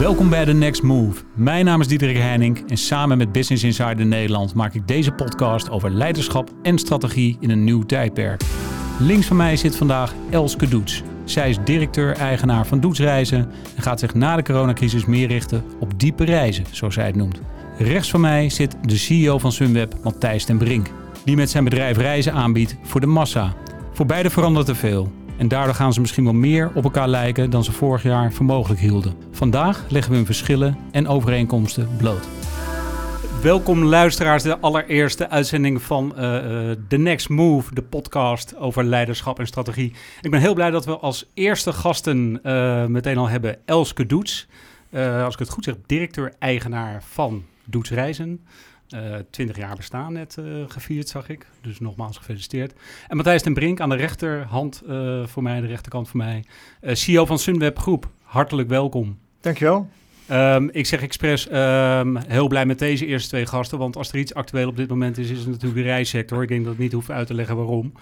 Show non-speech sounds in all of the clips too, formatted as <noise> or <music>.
Welkom bij The Next Move. Mijn naam is Diederik Heining en samen met Business Insider Nederland maak ik deze podcast over leiderschap en strategie in een nieuw tijdperk. Links van mij zit vandaag Elske Doets. Zij is directeur-eigenaar van Doets Reizen en gaat zich na de coronacrisis meer richten op diepe reizen, zoals zij het noemt. Rechts van mij zit de CEO van Sunweb, Matthijs ten Brink, die met zijn bedrijf reizen aanbiedt voor de massa. Voor beide verandert er veel. En daardoor gaan ze misschien wel meer op elkaar lijken dan ze vorig jaar voor mogelijk hielden. Vandaag leggen we hun verschillen en overeenkomsten bloot. Welkom luisteraars, de allereerste uitzending van uh, The Next Move, de podcast over leiderschap en strategie. Ik ben heel blij dat we als eerste gasten uh, meteen al hebben Elske Doets. als ik het goed zeg, directeur-eigenaar van Doets Reizen. Uh, 20 jaar bestaan net uh, gevierd, zag ik. Dus nogmaals gefeliciteerd. En Matthijs ten Brink aan de rechterhand uh, voor mij, de rechterkant voor mij. CEO van Sunweb Groep, hartelijk welkom. Dankjewel. Um, ik zeg expres um, heel blij met deze eerste twee gasten. Want als er iets actueel op dit moment is, is het natuurlijk de reissector. Ik denk dat ik niet hoef uit te leggen waarom.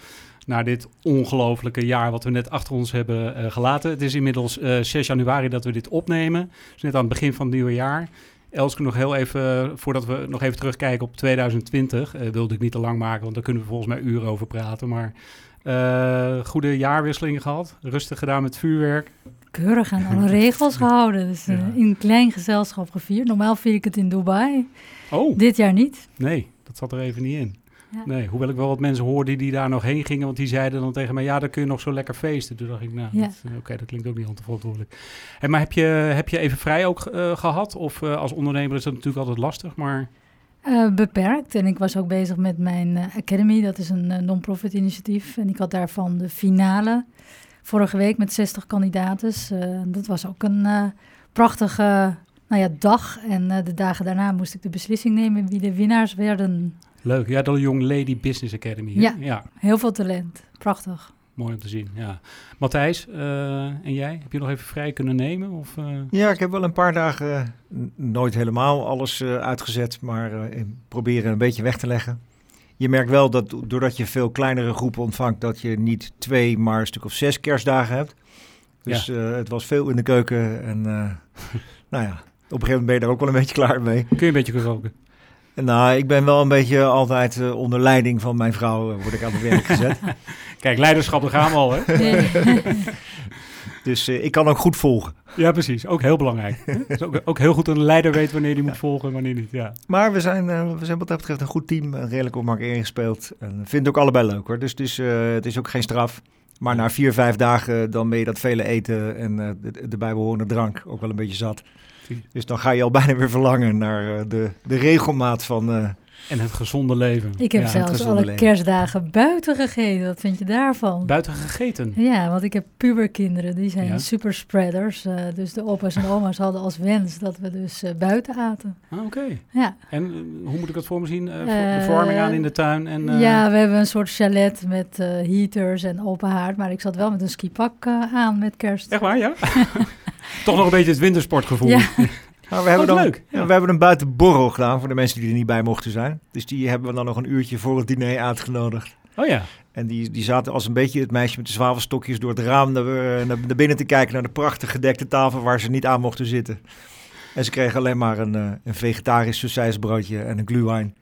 Na dit ongelofelijke jaar wat we net achter ons hebben gelaten. Het is inmiddels 6 januari dat we dit opnemen. Dus net aan het begin van het nieuwe jaar. Elske, nog heel even, voordat we nog even terugkijken op 2020, uh, wilde ik niet te lang maken, want daar kunnen we volgens mij uren over praten. Maar uh, goede jaarwisseling gehad, rustig gedaan met vuurwerk. Keurig aan <laughs> alle regels gehouden, dus uh, ja. in een klein gezelschap gevierd. Normaal vier ik het in Dubai, oh. dit jaar niet. Nee, dat zat er even niet in. Ja. Nee, hoewel ik wel wat mensen hoorde die daar nog heen gingen, want die zeiden dan tegen mij, ja, dan kun je nog zo lekker feesten. Toen dacht ik, nou, ja. oké, okay, dat klinkt ook niet onverantwoordelijk. En maar heb je, heb je even vrij ook uh, gehad? Of uh, als ondernemer is dat natuurlijk altijd lastig, maar... Uh, beperkt. En ik was ook bezig met mijn Academy, dat is een non-profit initiatief. En ik had daarvan de finale vorige week met 60 kandidaten. dat was ook een prachtige nou ja, dag. En de dagen daarna moest ik de beslissing nemen wie de winnaars werden. Leuk. Ja, de Young Lady Business Academy. Ja, ja, heel veel talent. Prachtig. Mooi om te zien, ja. Matthijs, uh, en jij? Heb je nog even vrij kunnen nemen? Of, uh... Ja, ik heb wel een paar dagen, nooit helemaal alles uh, uitgezet, maar proberen een beetje weg te leggen. Je merkt wel dat doordat je veel kleinere groepen ontvangt, dat je niet twee, maar een stuk of zes kerstdagen hebt. Dus ja. het was veel in de keuken en <laughs> nou ja, op een gegeven moment ben je daar ook wel een beetje klaar mee. Kun je een beetje geroken? Nou, ik ben wel een beetje altijd uh, onder leiding van mijn vrouw, uh, word ik aan het werk gezet. <laughs> Kijk, leiderschap, daar gaan we al, hè? Nee. <laughs> dus uh, ik kan ook goed volgen. Ja, precies. Ook heel belangrijk. <laughs> is ook, ook, heel goed dat een leider weet wanneer hij moet volgen en wanneer niet. Ja. Maar we zijn, we zijn wat dat betreft een goed team, redelijk op elkaar ingespeeld. En vind ook allebei leuk, hoor. Dus het is, het is ook geen straf. Maar na vier, vijf dagen, dan ben je dat vele eten en de, de bijbehorende drank ook wel een beetje zat. Dus dan ga je al <laughs> bijna weer verlangen naar uh, de, de regelmaat van... Uh, en het gezonde leven. Ik heb ja, zelfs alle leven. kerstdagen buiten gegeten. Wat vind je daarvan? Buiten gegeten? Ja, want ik heb puberkinderen. Die zijn ja? super spreaders. Uh, dus de opa's en oma's hadden als wens dat we dus uh, buiten aten. Ah, oké. Okay. Ja. En uh, hoe moet ik dat voor me zien? de verwarming aan in de tuin? En, Ja, we hebben een soort chalet met heaters en open haard. Maar ik zat wel met een skipak aan met kerst. Echt waar, ja? <laughs> Toch nog een beetje het wintersportgevoel. Ja. <laughs> Nou, <laughs> we, hebben dan, leuk. Ja. we hebben een buitenborrel gedaan voor de mensen die er niet bij mochten zijn. Dus die hebben we dan nog een uurtje voor het diner uitgenodigd. Oh ja. En die, die zaten als een beetje het meisje met de zwavelstokjes door het raam naar, naar, naar binnen te kijken naar de prachtig gedekte tafel waar ze niet aan mochten zitten. En ze kregen alleen maar een, een vegetarisch sausijsbroodje en een glühwein.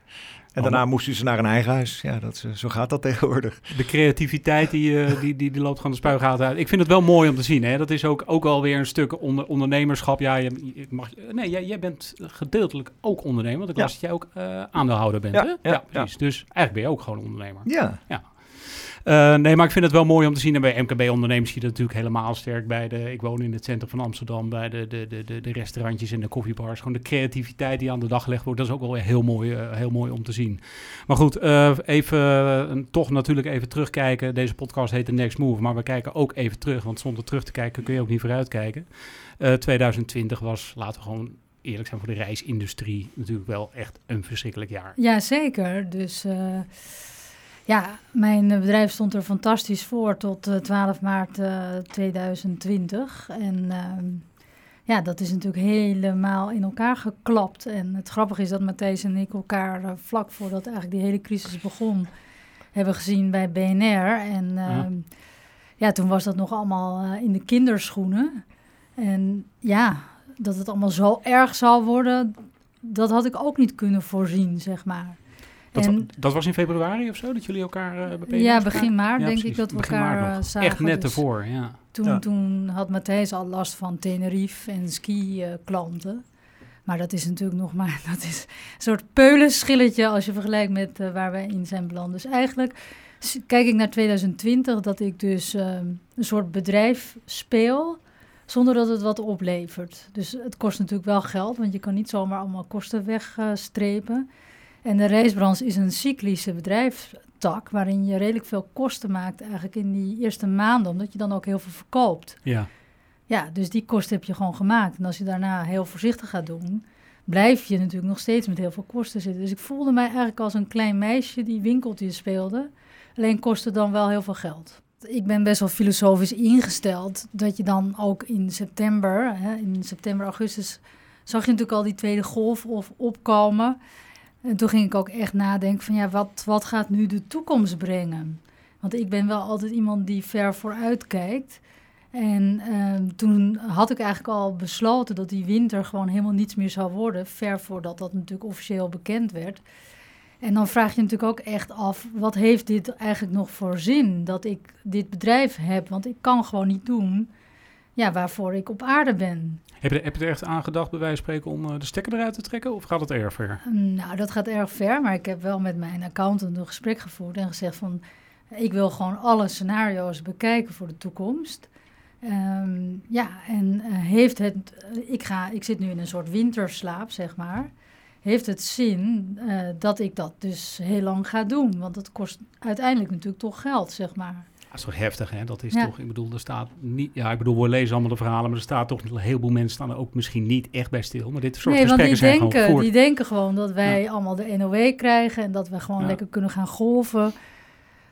En daarna moesten ze naar een eigen huis. Ja, dat, zo gaat dat <laughs> tegenwoordig. De creativiteit die, uh, die, die, die loopt gewoon de spuigaten uit. Ik vind het wel mooi om te zien. Hè? Dat is ook, ook alweer een stuk onder, ondernemerschap. Ja, je, je mag, nee, jij, jij bent gedeeltelijk ook ondernemer. Want ik las ja. dat jij ook uh, aandeelhouder bent. Ja, hè? ja, precies. Ja. Dus eigenlijk ben je ook gewoon ondernemer. Ja. ja. Uh, nee, maar ik vind het wel mooi om te zien. En bij MKB-ondernemers zie je natuurlijk helemaal sterk bij de... Ik woon in het centrum van Amsterdam, bij de, de, de, de, restaurantjes en de koffiebars. Gewoon de creativiteit die aan de dag gelegd wordt, dat is ook wel heel mooi, uh, heel mooi om te zien. Maar goed, uh, even, toch natuurlijk even terugkijken. Deze podcast heet The Next Move, maar we kijken ook even terug. Want zonder terug te kijken kun je ook niet vooruitkijken. 2020 was, laten we gewoon eerlijk zijn, voor de reisindustrie natuurlijk wel echt een verschrikkelijk jaar. Ja, zeker. Dus... Ja, mijn bedrijf stond er fantastisch voor tot uh, 12 maart uh, 2020. En uh, ja, dat is natuurlijk helemaal in elkaar geklapt. En het grappige is dat Matthijs en ik elkaar uh, vlak voordat eigenlijk die hele crisis begon, hebben gezien bij BNR. En ja. ja, toen was dat nog allemaal in de kinderschoenen. En ja, dat het allemaal zo erg zou worden, dat had ik ook niet kunnen voorzien, zeg maar. Dat, En- dat was in februari of zo, dat jullie elkaar uh, ja, begin maart Ja, denk precies. ik dat we Begin elkaar eh, zagen. Echt net dus ervoor, ja. Toen, Ja. toen had Matthijs al last van Tenerife en ski-klanten. Maar dat is natuurlijk nog maar <laughs> dat is een soort peulenschilletje als je vergelijkt met eh, waar wij in zijn beland. Dus eigenlijk kijk ik naar 2020 dat ik dus ehm, een soort bedrijf speel zonder dat het wat oplevert. Dus het kost natuurlijk wel geld, want je kan niet zomaar allemaal kosten wegstrepen. En de reisbranche is een cyclische bedrijfstak waarin je redelijk veel kosten maakt eigenlijk in die eerste maanden, omdat je dan ook heel veel verkoopt. Ja, Ja, dus die kosten heb je gewoon gemaakt. En als je daarna heel voorzichtig gaat doen, blijf je natuurlijk nog steeds met heel veel kosten zitten. Dus ik voelde mij eigenlijk als een klein meisje die winkeltjes speelde. Alleen kostte dan wel heel veel geld. Ik ben best wel filosofisch ingesteld dat je dan ook in september, hè, in september, augustus, zag je natuurlijk al die tweede golf of opkomen. En toen ging ik ook echt nadenken van ja, wat, wat gaat nu de toekomst brengen? Want ik ben wel altijd iemand die ver vooruit kijkt. En ehm, toen had ik eigenlijk al besloten dat die winter gewoon helemaal niets meer zou worden, ver voordat dat natuurlijk officieel bekend werd. En dan vraag je natuurlijk ook echt af, wat heeft dit eigenlijk nog voor zin dat ik dit bedrijf heb? Want ik kan gewoon niet doen ja, waarvoor ik op aarde ben. Heb je, heb je er echt aan gedacht, bij wijze van spreken, om eh, de stekker eruit te trekken? Of gaat het erg ver? Nou, dat gaat erg ver, maar ik heb wel met mijn accountant een gesprek gevoerd en gezegd van, ik wil gewoon alle scenario's bekijken voor de toekomst. Ehm, ja, en eh, heeft het, ik, ga, ik zit nu in een soort winterslaap, zeg maar. Heeft het zin eh, dat ik dat dus heel lang ga doen? Want het kost uiteindelijk natuurlijk toch geld, zeg maar. Is toch heftig, hè? Dat is Ja. toch, ik bedoel, er staat niet... Ja, ik bedoel, we lezen allemaal de verhalen, maar er staat toch een heleboel mensen staan er ook misschien niet echt bij stil. Maar dit soort Nee, want die gesprekken zijn gewoon denken, voor. die denken gewoon dat wij allemaal de NOW krijgen en dat we gewoon Ja. lekker kunnen gaan golven.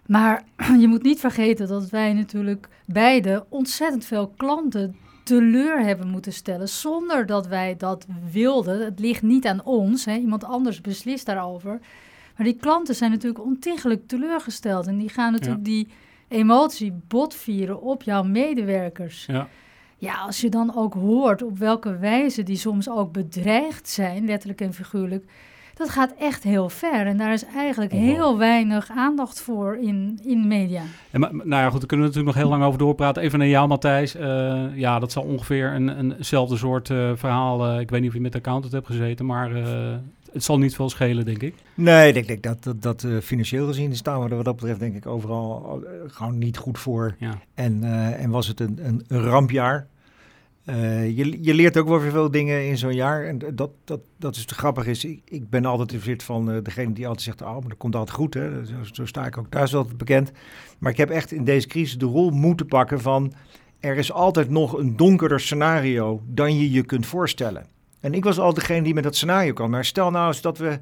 Maar <clears throat> je moet niet vergeten dat wij natuurlijk beide ontzettend veel klanten teleur hebben moeten stellen zonder dat wij dat wilden. Het ligt niet aan ons, hè. iemand anders beslist daarover. Maar die klanten zijn natuurlijk ontiegelijk teleurgesteld en die gaan natuurlijk die emotie botvieren op jouw medewerkers. Ja. Ja, als je dan ook hoort op welke wijze die soms ook bedreigd zijn, letterlijk en figuurlijk, dat gaat echt heel ver. En daar is eigenlijk Oh. heel weinig aandacht voor in, in media. En, maar, nou ja, goed, daar kunnen we natuurlijk nog heel lang over doorpraten. Even naar jou, Matthijs. Eh, ja, dat zal ongeveer een, een- eenzelfde soort eh, verhaal... eh, ik weet niet of je met de accountant hebt gezeten, maar het zal niet veel schelen, denk ik. Nee, ik denk dat, dat, dat eh, financieel gezien staan we er wat dat betreft denk ik overal eh, gewoon niet goed voor. Ja. En, eh, en was het een, een, rampjaar. Je, je leert ook wel weer veel dingen in zo'n jaar. En dat, dat, dat is te grappig is. Ik, ik ben altijd in bezit van degene die altijd zegt, oh, maar dat komt altijd goed. Hè? Zo, zo sta ik ook thuis altijd bekend. Maar ik heb echt in deze crisis de rol moeten pakken van... er is altijd nog een donkerder scenario dan je je kunt voorstellen. En ik was altijd degene die met dat scenario kwam. Maar stel nou eens dat we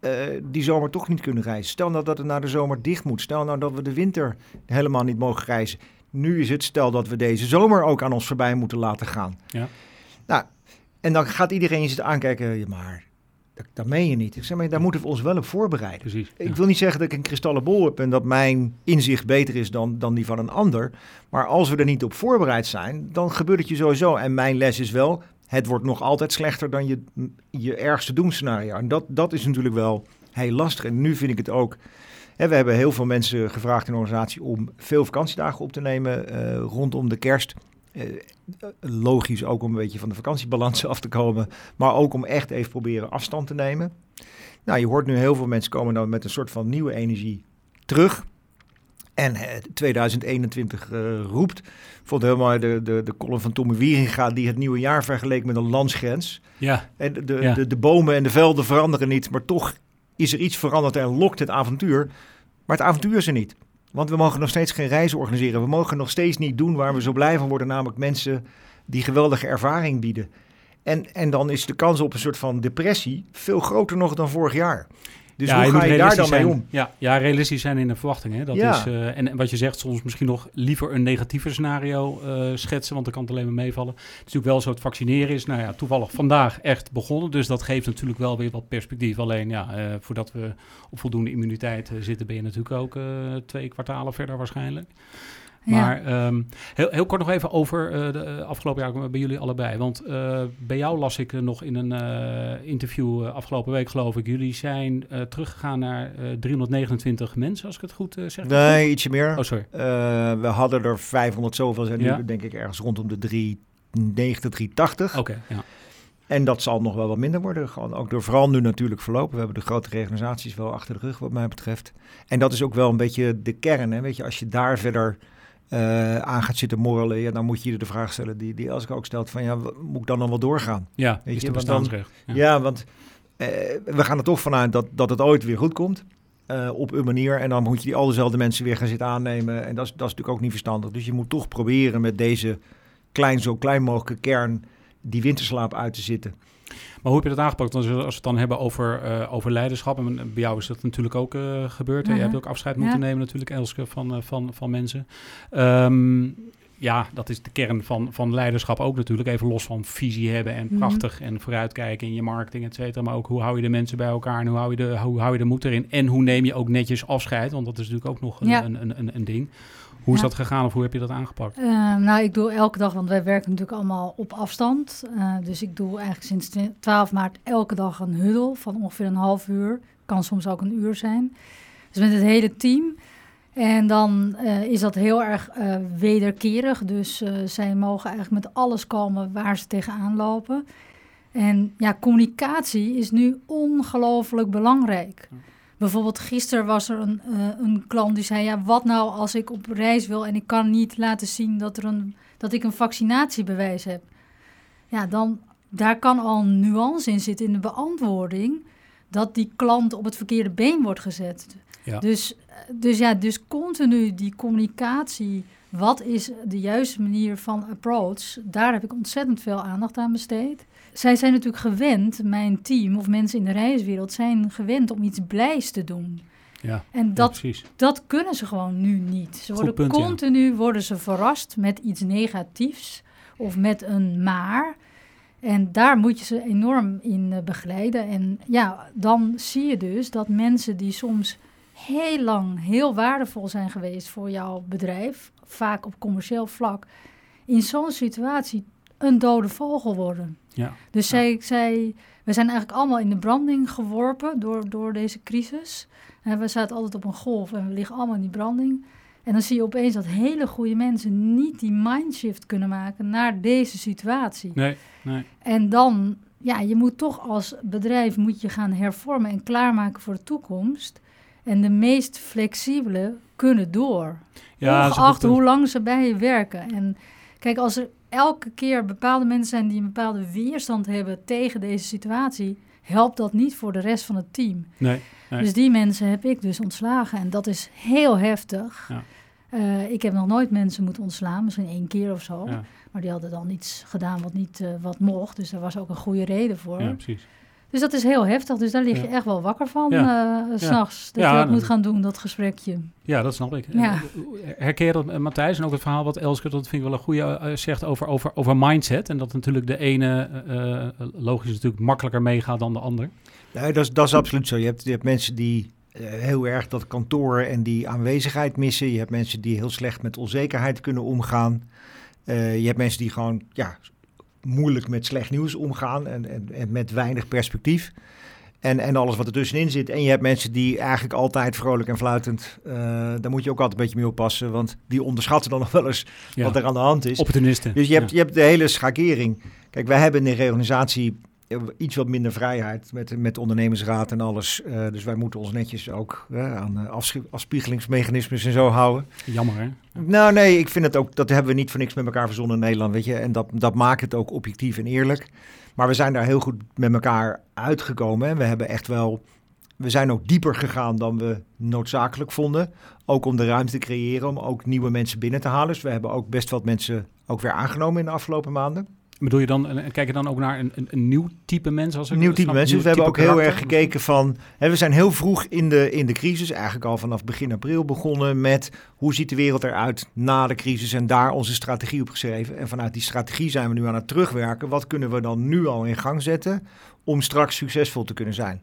eh, die zomer toch niet kunnen reizen. Stel nou dat het na de zomer dicht moet. Stel nou dat we de winter helemaal niet mogen reizen. Nu is het stel dat we deze zomer ook aan ons voorbij moeten laten gaan. Ja. Nou, en dan gaat iedereen je zitten aankijken. Ja, maar dat, dat meen je niet. Ik zeg maar, daar moeten we ons wel op voorbereiden. Precies. Ik wil niet zeggen dat ik een kristallen bol heb en dat mijn inzicht beter is dan, dan die van een ander. Maar als we er niet op voorbereid zijn, dan gebeurt het je sowieso. En mijn les is wel, het wordt nog altijd slechter dan je, je ergste doemscenario. En dat, dat is natuurlijk wel heel lastig. En nu vind ik het ook... Hè, we hebben heel veel mensen gevraagd in de organisatie om veel vakantiedagen op te nemen eh, rondom de kerst. Eh, logisch ook om een beetje van de vakantiebalans <laughs> af te komen. Maar ook om echt even proberen afstand te nemen. Nou, je hoort nu heel veel mensen komen dan met een soort van nieuwe energie terug. En eh, 2021 eh, roept. Ik vond mooi de, de, de column van Tommy Wieringa... die het nieuwe jaar vergeleek met een landsgrens. Ja, En de, de, Ja. de, de bomen en de velden veranderen niet... maar toch is er iets veranderd en lokt het avontuur. Maar het avontuur is er niet. Want we mogen nog steeds geen reizen organiseren. We mogen nog steeds niet doen waar we zo blij van worden... namelijk mensen die geweldige ervaring bieden. En, en dan is de kans op een soort van depressie... veel groter nog dan vorig jaar. Dus ja, hoe moet ga je daar realistisch dan mee zijn. om? Ja, ja, realistisch zijn in de verwachting. Hè? Dat Ja. is, eh, en, en wat je zegt, soms misschien nog liever een negatieve scenario eh, schetsen, want dan kan het alleen maar meevallen. Het is natuurlijk wel zo, het vaccineren is nou ja, toevallig vandaag echt begonnen, dus dat geeft natuurlijk wel weer wat perspectief. Alleen ja, eh, voordat we op voldoende immuniteit zitten, ben je natuurlijk ook twee kwartalen verder waarschijnlijk. Ja. Maar ehm, heel, heel kort nog even over eh, de eh, afgelopen jaar bij jullie allebei. Want eh, bij jou las ik nog in een eh, interview eh, afgelopen week, geloof ik. Jullie zijn eh, teruggegaan naar eh, 329 mensen, als ik het goed eh, zeg. Nee, ietsje meer. Oh, sorry. Eh, we hadden er 500 zoveel, zijn Ja. nu denk ik ergens rondom de 390, 380. Oké, ja. En dat zal nog wel wat minder worden. Gewoon ook door vooral nu natuurlijk verlopen. We hebben de grote reorganisaties wel achter de rug wat mij betreft. En dat is ook wel een beetje de kern. Hè? Weet je, als je daar verder eh, aan gaat zitten morrelen, ja, dan moet je je de vraag stellen die, die Elske ook stelt van ja, moet ik dan nog wel doorgaan? Ja, Weet is je, de want dan-. Ja, want eh, we gaan er toch vanuit dat, dat het ooit weer goed komt. eh, op een manier. En dan moet je die al dezelfde mensen weer gaan zitten aannemen. En dat is, dat is natuurlijk ook niet verstandig. Dus je moet toch proberen met deze klein, zo klein mogelijke kern die winterslaap uit te zitten. Maar hoe heb je dat aangepakt? Als we, als we het dan hebben over, eh, over leiderschap. En bij jou is dat natuurlijk ook eh, gebeurd. Je Mhm. hebt ook afscheid moeten nemen natuurlijk, Elske, van, eh, van, van mensen. Ehm, ja, dat is de kern van, van leiderschap ook natuurlijk. Even los van visie hebben en Mhm. prachtig en vooruitkijken in je marketing, et cetera. Maar ook hoe hou je de mensen bij elkaar en hoe hou je de, hoe hou je de moed erin? En hoe neem je ook netjes afscheid? Want dat is natuurlijk ook nog een, Ja. een, een, een, een ding. Hoe is Ja. dat gegaan of hoe heb je dat aangepakt? Eh, nou, ik doe elke dag, want wij werken natuurlijk allemaal op afstand. Eh, dus ik doe eigenlijk sinds 12 maart elke dag een huddle van ongeveer een half uur. Kan soms ook een uur zijn. Dus met het hele team. En dan eh, is dat heel erg eh, wederkerig. Dus zij mogen eigenlijk met alles komen waar ze tegenaan lopen. En ja, communicatie is nu ongelooflijk belangrijk. Ja. Bijvoorbeeld gisteren was er een, eh, een klant die zei... ja, wat nou als ik op reis wil en ik kan niet laten zien dat, er een, dat ik een vaccinatiebewijs heb? Ja, dan daar kan al een nuance in zitten in de beantwoording... dat die klant op het verkeerde been wordt gezet. Ja. Dus, dus ja, dus continu die communicatie... wat is de juiste manier van approach... daar heb ik ontzettend veel aandacht aan besteed. Zij zijn natuurlijk gewend, mijn team of mensen in de reiswereld... zijn gewend om iets blijs te doen. Ja, En dat dat kunnen ze gewoon nu niet. Ze worden punt, ja. continu worden ze verrast met iets negatiefs of met een maar. En daar moet je ze enorm in eh, begeleiden. En ja, dan zie je dus dat mensen die soms heel lang heel waardevol zijn geweest voor jouw bedrijf, vaak op commercieel vlak, in zo'n situatie een dode vogel worden. Ja. Dus zij, zij, we zijn eigenlijk allemaal in de branding geworpen door, door deze crisis. En we zaten altijd op een golf en we liggen allemaal in die branding. En dan zie je opeens dat hele goede mensen niet die mindshift kunnen maken naar deze situatie. Nee, nee. En dan, ja, je moet toch als bedrijf moet je gaan hervormen en klaarmaken voor de toekomst. En de meest flexibele kunnen door. Ja, ongeacht hoe lang ze bij je werken. En kijk, als er elke keer bepaalde mensen zijn die een bepaalde weerstand hebben tegen deze situatie, helpt dat niet voor de rest van het team. Nee, Nee. Dus die mensen heb ik dus ontslagen en dat is heel heftig. Ja. Eh, ik heb nog nooit mensen moeten ontslaan, misschien één keer of zo. Ja. Maar die hadden dan iets gedaan wat niet eh, wat mocht. Dus daar was ook een goede reden voor. ja, precies. Dus dat is heel heftig. Dus daar lig je Ja. echt wel wakker van Ja. eh, s s'nachts. Dat Ja, je dat dat- moet gaan doen, dat gesprekje. Ja, dat snap ik. Ja. Herken je dat, eh, Matthijs? En ook het verhaal wat Elske, dat vind ik wel een goede, eh, zegt over, over, over mindset. En dat natuurlijk de ene eh, eh, logisch natuurlijk makkelijker meegaat dan de ander. Nee, dat is, dat is absoluut zo. Je hebt, je hebt mensen die heel erg dat kantoor en die aanwezigheid missen. Je hebt mensen die heel slecht met onzekerheid kunnen omgaan. Eh, je hebt mensen die gewoon ja, moeilijk met slecht nieuws omgaan en, en, en met weinig perspectief. En, en alles wat er tussenin zit. En je hebt mensen die eigenlijk altijd vrolijk en fluitend. eh, daar moet je ook altijd een beetje mee oppassen. Want die onderschatten dan <laughs> nog wel eens Ja. wat er aan de hand is. Opportunisten. Dus je hebt, Ja. je hebt de hele schakering. Kijk, wij hebben in de reorganisatie iets wat minder vrijheid met, met de ondernemersraad en alles. Eh, dus wij moeten ons netjes ook eh, aan eh, afspiegelingsmechanismes en zo houden. Jammer, hè? Nou nee, ik vind het ook, dat hebben we niet voor niks met elkaar verzonnen in Nederland, weet je. En dat, dat maakt het ook objectief en eerlijk. Maar we zijn daar heel goed met elkaar uitgekomen. En we hebben echt wel, we zijn ook dieper gegaan dan we noodzakelijk vonden. Ook om de ruimte te creëren, om ook nieuwe mensen binnen te halen. Dus we hebben ook best wat mensen ook weer aangenomen in de afgelopen maanden. Bedoel je dan, en kijk je dan ook naar een, een, een nieuw type mens? Als ik Een nieuw type mensen. Dus we hebben ook heel erg gekeken van. Hè, we zijn heel vroeg in de, in de crisis, eigenlijk al vanaf begin april begonnen met hoe ziet de wereld eruit na de crisis en daar onze strategie op geschreven. En vanuit die strategie zijn we nu aan het terugwerken. Wat kunnen we dan nu al in gang zetten om straks succesvol te kunnen zijn?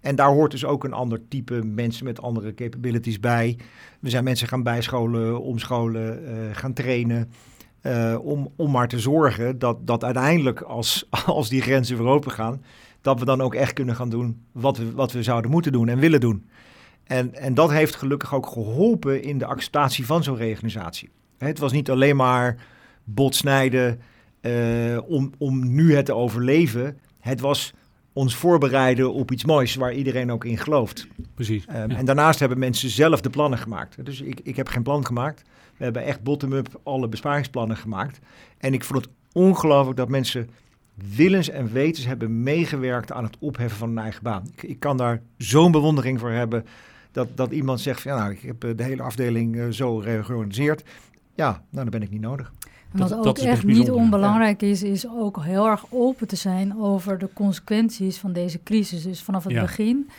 En daar hoort dus ook een ander type mensen met andere capabilities bij. We zijn mensen gaan bijscholen, omscholen, uh, gaan trainen. Uh, om, om maar te zorgen dat, dat uiteindelijk als, <laughs> als die grenzen weer open gaan, dat we dan ook echt kunnen gaan doen wat we, wat we zouden moeten doen en willen doen. En, en dat heeft gelukkig ook geholpen in de acceptatie van zo'n reorganisatie. Het was niet alleen maar botsnijden uh, om, om nu het te overleven. Het was ons voorbereiden op iets moois waar iedereen ook in gelooft. Precies. Um, En daarnaast hebben mensen zelf de plannen gemaakt. Dus ik, ik heb geen plan gemaakt. We hebben echt bottom-up alle besparingsplannen gemaakt. En ik vond het ongelooflijk dat mensen willens en wetens hebben meegewerkt aan het opheffen van hun eigen baan. Ik, ik kan daar zo'n bewondering voor hebben dat, dat iemand zegt van ja, nou, ik heb de hele afdeling uh, zo georganiseerd. Ja, nou, dan ben ik niet nodig. Wat dat, ook dat echt niet onbelangrijk is, is ook heel erg open te zijn over de consequenties van deze crisis. Dus vanaf het ja. begin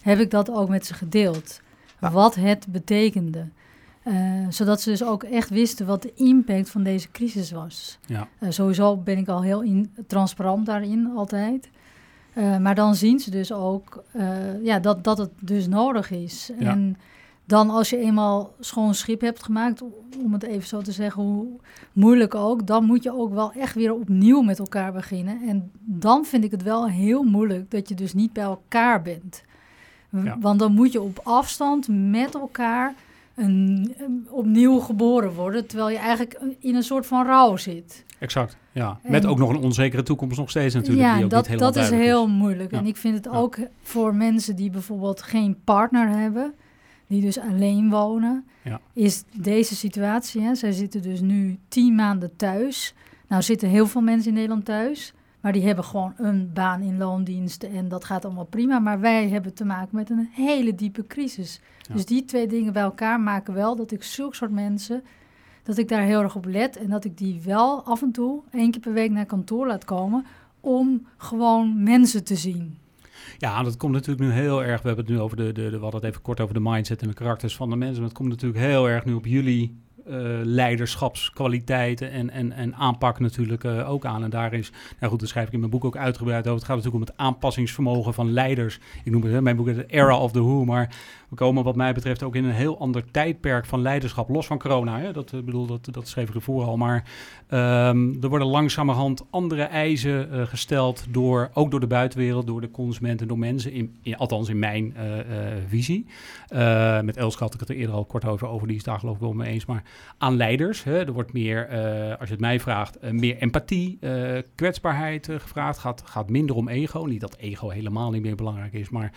heb ik dat ook met ze gedeeld. Ja. Wat het betekende. Uh, zodat ze dus ook echt wisten wat de impact van deze crisis was. Ja. Uh, sowieso ben ik al heel in, transparant daarin, altijd. Uh, maar dan zien ze dus ook ja, dat, dat het dus nodig is. Ja. En dan als je eenmaal schoon schip hebt gemaakt, om het even zo te zeggen, hoe moeilijk ook, dan moet je ook wel echt weer opnieuw met elkaar beginnen. En dan vind ik het wel heel moeilijk dat je dus niet bij elkaar bent. Ja. Want dan moet je op afstand met elkaar een, een, opnieuw geboren worden, terwijl je eigenlijk in een soort van rouw zit. Exact, ja. Met ook nog een onzekere toekomst nog steeds natuurlijk. Ja, die ook dat, niet dat is heel is. moeilijk. Ja. En ik vind het Ja. ook voor mensen die bijvoorbeeld geen partner hebben, die dus alleen wonen, Ja. is deze situatie. Hè, zij zitten dus nu tien maanden thuis. Nou zitten heel veel mensen in Nederland thuis, maar die hebben gewoon een baan in loondiensten en dat gaat allemaal prima. Maar wij hebben te maken met een hele diepe crisis. Ja. Dus die twee dingen bij elkaar maken wel dat ik zulke soort mensen, dat ik daar heel erg op let en dat ik die wel af en toe één keer per week naar kantoor laat komen om gewoon mensen te zien. Ja, dat komt natuurlijk nu heel erg. We hebben het nu over de, de, de we hadden het even kort over de mindset en de karakters van de mensen. Maar het komt natuurlijk heel erg nu op jullie leiderschapskwaliteiten en, en, en aanpak natuurlijk uh, ook aan. En daar is, nou goed, daar schrijf ik in mijn boek ook uitgebreid over. Het gaat natuurlijk om het aanpassingsvermogen van leiders. Ik noem het in mijn boek de era of the who, maar we komen wat mij betreft ook in een heel ander tijdperk van leiderschap, los van corona. Hè? Dat, uh, bedoel, dat, dat schreef ik ervoor al. Maar um, er worden langzamerhand andere eisen gesteld, door, ook door de buitenwereld, door de consumenten, door mensen, in, althans in mijn visie. met Elske had ik het er eerder al kort over, over die is daar geloof ik wel mee eens. Maar aan leiders, hè? er wordt meer, als je het mij vraagt, meer empathie, kwetsbaarheid gevraagd. Gaat, gaat minder om ego. Niet dat ego helemaal niet meer belangrijk is, maar...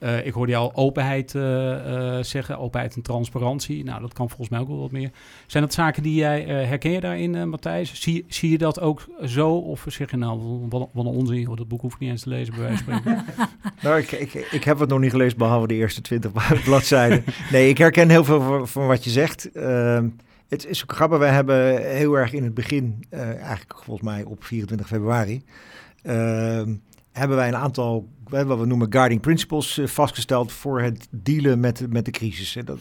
Uh, ik hoorde jou openheid uh, uh, zeggen, openheid en transparantie. Nou, dat kan volgens mij ook wel wat meer. Zijn dat zaken die jij herken je daarin, Matthijs? Zie, zie je dat ook zo? Of zeg je nou, wat, wat een onzin, dat boek hoef ik niet eens te lezen, bij wijze van spreken? <laughs> nou, ik, ik, ik heb het nog niet gelezen, behalve de eerste twintig <laughs> bladzijden. nee, ik herken heel veel van, van wat je zegt. Ehm, het is ook grappig, we hebben heel erg in het begin, eigenlijk volgens mij op 24 februari ehm, hebben wij een aantal, wat we noemen guiding principles, uh, vastgesteld voor het dealen met, met de crisis. Dat,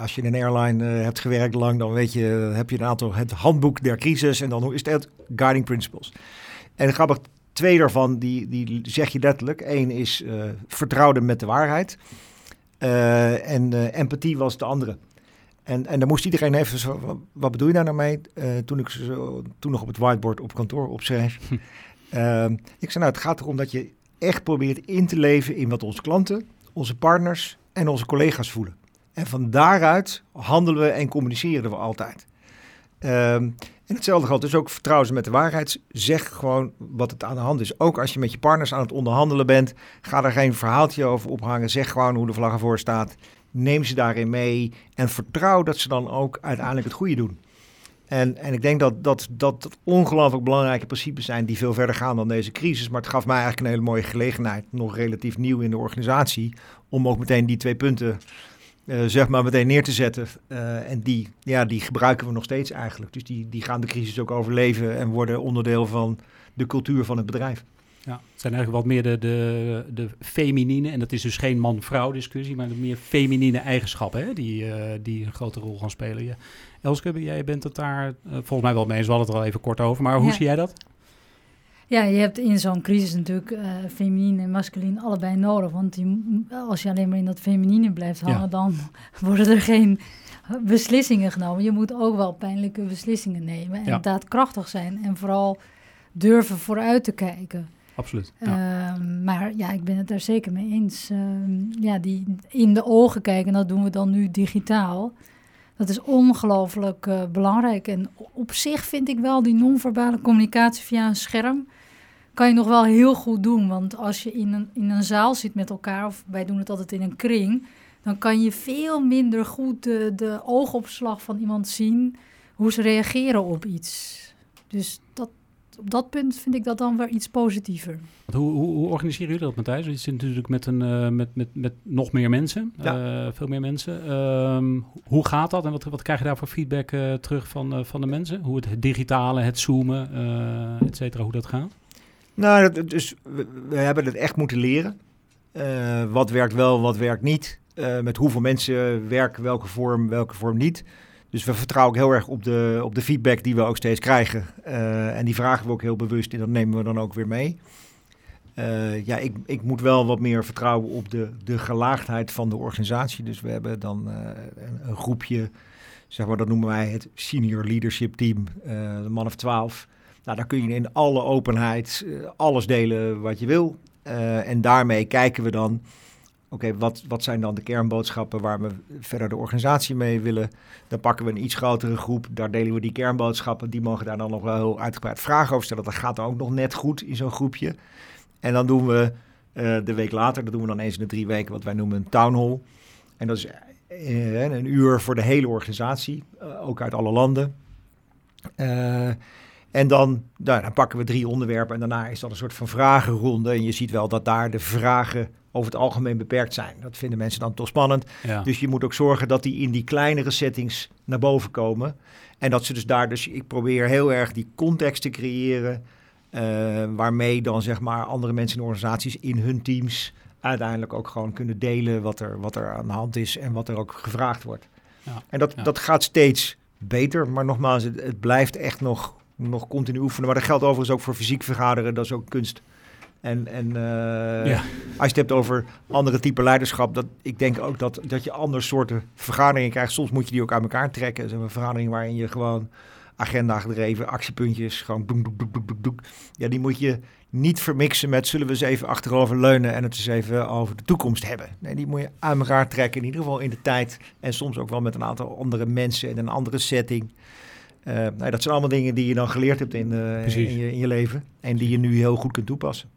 als je in een airline uh, hebt gewerkt lang, dan weet je, heb je een aantal, het handboek der crisis en dan is het guiding principles. En grappig, twee daarvan, die, die zeg je letterlijk. Eén is vertrouwen met de waarheid en empathie was de andere. En, en dan moest iedereen even zo, wat bedoel je daar nou mee? toen ik zo, toen nog op het whiteboard op kantoor opschreef. <laughs> Uh, ik zei, nou, het gaat erom dat je echt probeert in te leven in wat onze klanten, onze partners en onze collega's voelen. En van daaruit handelen we en communiceren we altijd. Um, en hetzelfde geldt dus ook vertrouwen met de waarheid. Zeg gewoon wat het aan de hand is. Ook als je met je partners aan het onderhandelen bent, ga daar geen verhaaltje over ophangen. Zeg gewoon hoe de vlag ervoor staat. Neem ze daarin mee en vertrouw dat ze dan ook uiteindelijk het goede doen. En, en ik denk dat dat, dat ongelooflijk belangrijke principes zijn die veel verder gaan dan deze crisis. Maar het gaf mij eigenlijk een hele mooie gelegenheid, nog relatief nieuw in de organisatie, om ook meteen die twee punten uh, zeg maar meteen neer te zetten. Uh, en die, ja, die gebruiken we nog steeds eigenlijk. Dus die, die gaan de crisis ook overleven en worden onderdeel van de cultuur van het bedrijf. Ja, het zijn eigenlijk wat meer de, de, de feminine, en dat is dus geen man-vrouw discussie, maar de meer feminine eigenschappen hè, die, uh, die een grote rol gaan spelen. Ja. Elske, jij bent het daar uh, volgens mij wel mee eens, we hadden het er al even kort over, maar hoe ja. zie jij dat? Ja, je hebt in zo'n crisis natuurlijk uh, feminine en masculine allebei nodig. Want die, als je alleen maar in dat feminine blijft hangen, dan <laughs> worden er geen beslissingen genomen. Je moet ook wel pijnlijke beslissingen nemen en daadkrachtig zijn. En vooral durven vooruit te kijken. Absoluut. Ehm, maar ja, ik ben het daar zeker mee eens. Ehm, ja, die in de ogen kijken, dat doen we dan nu digitaal. Dat is ongelooflijk uh, belangrijk. En op zich vind ik wel die non-verbale communicatie via een scherm. kan je nog wel heel goed doen. Want als je in een, in een zaal zit met elkaar, of wij doen het altijd in een kring. dan kan je veel minder goed de, de oogopslag van iemand zien. hoe ze reageren op iets. Dus dat, op dat punt vind ik dat dan weer iets positiever. Hoe, hoe, hoe organiseren jullie dat, Matthijs? Je zit natuurlijk met, een, uh, met, met, met nog meer mensen, ja. uh, veel meer mensen. Um, hoe gaat dat en wat, wat krijg je daar voor feedback uh, terug van, van de mensen? Hoe het, het digitale, het zoomen, et cetera, hoe dat gaat? Nou, dat, dus we, we, hebben het echt moeten leren. wat werkt wel, wat werkt niet. met hoeveel mensen werken, welke vorm, welke vorm niet. Dus we vertrouwen ook heel erg op de, op de feedback die we ook steeds krijgen. Uh, en die vragen we ook heel bewust en dat nemen we dan ook weer mee. Uh, ja, ik, ik moet wel wat meer vertrouwen op de, de gelaagdheid van de organisatie. Dus we hebben dan een, een, groepje, zeg maar, dat noemen wij het senior leadership team, de man of twaalf. Nou, daar kun je in alle openheid alles delen wat je wil. en daarmee kijken we dan oké, wat, wat zijn dan de kernboodschappen waar we verder de organisatie mee willen? Dan pakken we een iets grotere groep, daar delen we die kernboodschappen. Die mogen daar dan nog wel heel uitgebreid vragen over stellen. Dat gaat dan ook nog net goed in zo'n groepje. En dan doen we uh, de week later, dat doen we dan eens in de drie weken, wat wij noemen een town hall. En dat is uh, een uur voor de hele organisatie, uh, ook uit alle landen. En dan, nou, dan pakken we drie onderwerpen en daarna is dat een soort van vragenronde. En je ziet wel dat daar de vragen over het algemeen beperkt zijn. Dat vinden mensen dan toch spannend. Ja. Dus je moet ook zorgen dat die in die kleinere settings naar boven komen. En dat ze dus daar, dus ik probeer heel erg die context te creëren. Uh, waarmee dan zeg maar andere mensen in organisaties in hun teams uiteindelijk ook gewoon kunnen delen wat er, wat er aan de hand is en wat er ook gevraagd wordt. Ja. En dat, ja. dat gaat steeds beter. Maar nogmaals, het, het blijft echt nog nog continu oefenen. Maar dat geldt overigens ook voor fysiek vergaderen. Dat is ook kunst. En, en uh, ja. als je het hebt over andere type leiderschap, dat, ik denk ook dat, dat je andere soorten vergaderingen krijgt. Soms moet je die ook aan elkaar trekken. Een vergadering waarin je gewoon agenda gedreven, actiepuntjes, gewoon doek, doek, doek, doek, doek. Ja, die moet je niet vermixen met zullen we eens even achterover leunen en het eens even over de toekomst hebben. Nee, die moet je aan elkaar trekken, in ieder geval in de tijd. En soms ook wel met een aantal andere mensen in een andere setting. Uh, nou, dat zijn allemaal dingen die je dan geleerd hebt in, uh, in, je, in, je, leven en die je nu heel goed kunt toepassen.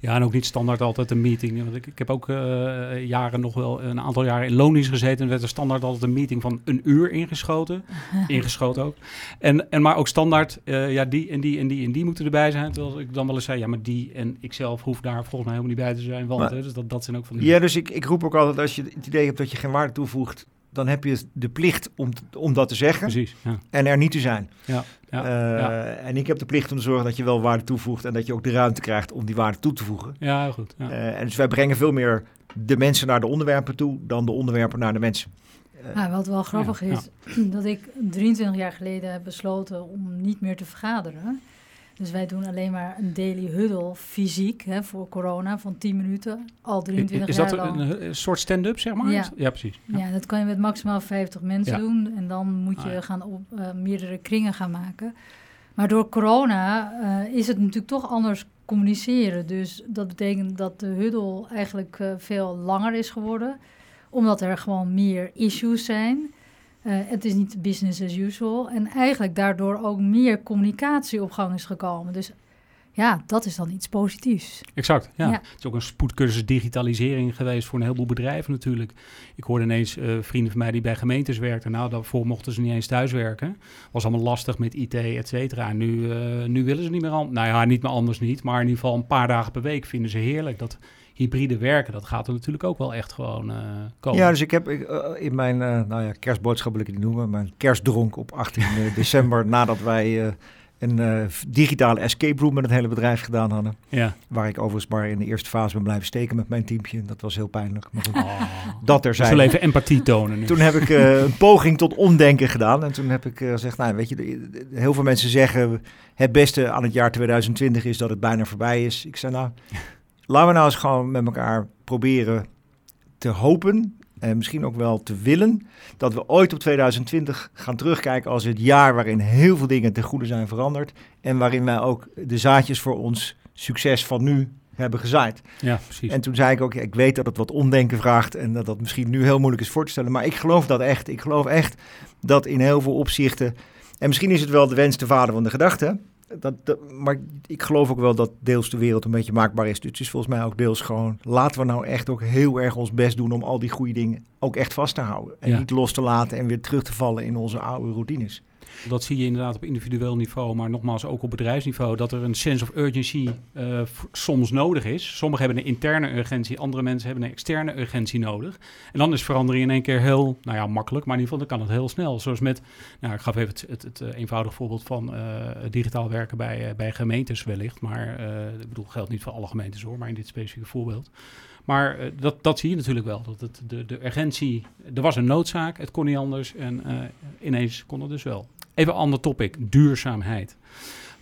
Ja, en ook niet standaard altijd een meeting. Want ik, ik heb ook uh, jaren nog wel een aantal jaren in loondienst gezeten. En werd er standaard altijd een meeting van een uur ingeschoten. <laughs> ingeschoten ook. En, en maar ook standaard, ja, die en die en die en die moeten erbij zijn. Terwijl ik dan wel eens zei, ja, maar die en ik zelf hoef daar volgens mij helemaal niet bij te zijn. Want, maar, dus dat, dat zijn ook van die... Ja, dus ik, ik roep ook altijd, als je het idee hebt dat je geen waarde toevoegt, dan heb je de plicht om, om dat te zeggen. Precies, ja. En er niet te zijn. Ja, ja, uh, ja, En ik heb de plicht om te zorgen dat je wel waarde toevoegt en dat je ook de ruimte krijgt om die waarde toe te voegen. Ja, goed. Ja. Uh, en dus wij brengen veel meer de mensen naar de onderwerpen toe dan de onderwerpen naar de mensen. Uh, nou, wat wel grappig is, <clears throat> dat ik 23 jaar geleden heb besloten om niet meer te vergaderen. Dus wij doen alleen maar een daily huddle fysiek hè, voor corona van 10 minuten, al 23 is jaar lang. Is dat een, soort stand-up, zeg maar? Ja, ja precies. Ja. ja. dat kan je met maximaal 50 mensen ja. doen. En dan moet je ah, gaan op uh, meerdere kringen gaan maken. Maar door corona uh, is het natuurlijk toch anders communiceren. Dus dat betekent dat de huddle eigenlijk uh, veel langer is geworden. Omdat er gewoon meer issues zijn. Uh, het is niet business as usual. En eigenlijk daardoor ook meer communicatie op gang is gekomen. Dus ja, dat is dan iets positiefs. Exact, ja. ja. Het is ook een spoedcursus digitalisering geweest voor een heleboel bedrijven natuurlijk. Ik hoorde ineens uh, vrienden van mij die bij gemeentes werkten. Nou, daarvoor mochten ze niet eens thuiswerken. Was allemaal lastig met IT, et cetera. Nu, uh, nu willen ze niet meer anders. Nou ja, niet meer anders niet. Maar in ieder geval een paar dagen per week vinden ze heerlijk. Dat hybride werken, dat gaat er natuurlijk ook wel echt gewoon uh, komen. Ja, dus ik heb uh, in mijn uh, nou ja, kerstboodschap wil ik het niet noemen, mijn kerstdronk op 18 <laughs> december, nadat wij een digitale escape room met het hele bedrijf gedaan hadden. Ja. Waar ik overigens maar in de eerste fase ben blijven steken met mijn teampje. Dat was heel pijnlijk. Maar goed, Oh. dat er zijn. we even empathie tonen nu. Toen heb ik eh, een poging tot omdenken gedaan. En toen heb ik eh, gezegd, nou weet je, heel veel mensen zeggen... het beste aan het jaar 2020 is dat het bijna voorbij is. Ik zei, nou, laten we nou eens gewoon met elkaar proberen te hopen... en misschien ook wel te willen... dat we ooit op 2020 gaan terugkijken als het jaar... waarin heel veel dingen ten goede zijn veranderd... en waarin wij ook de zaadjes voor ons succes van nu hebben gezaaid. Ja, precies. En toen zei ik ook, ik weet dat het wat omdenken vraagt en dat dat misschien nu heel moeilijk is voor te stellen, maar ik geloof dat echt. Ik geloof echt dat in heel veel opzichten, en misschien is het wel de wens de vader van de gedachte, dat, dat- maar ik geloof ook wel dat deels de wereld een beetje maakbaar is. Dus het is volgens mij ook deels gewoon, laten we nou echt ook heel erg ons best doen om al die goede dingen ook echt vast te houden. En Ja. niet los te laten en weer terug te vallen in onze oude routines. Dat zie je inderdaad op individueel niveau, maar nogmaals ook op bedrijfsniveau, dat er een sense of urgency eh, soms nodig is. Sommigen hebben een interne urgentie, andere mensen hebben een externe urgentie nodig. En dan is verandering in één keer heel, nou ja, makkelijk, maar in ieder geval dan kan het heel snel. Zoals met, nou ik gaf even het, het, het eh, eenvoudige voorbeeld van eh, digitaal werken bij, bij gemeentes wellicht. Maar ik bedoel, geldt niet voor alle gemeentes hoor, maar in dit specifieke voorbeeld. Maar dat, dat zie je natuurlijk wel. Dat het, de, de urgentie, er was een noodzaak, het kon niet anders en ineens kon het dus wel. Even een ander topic, duurzaamheid.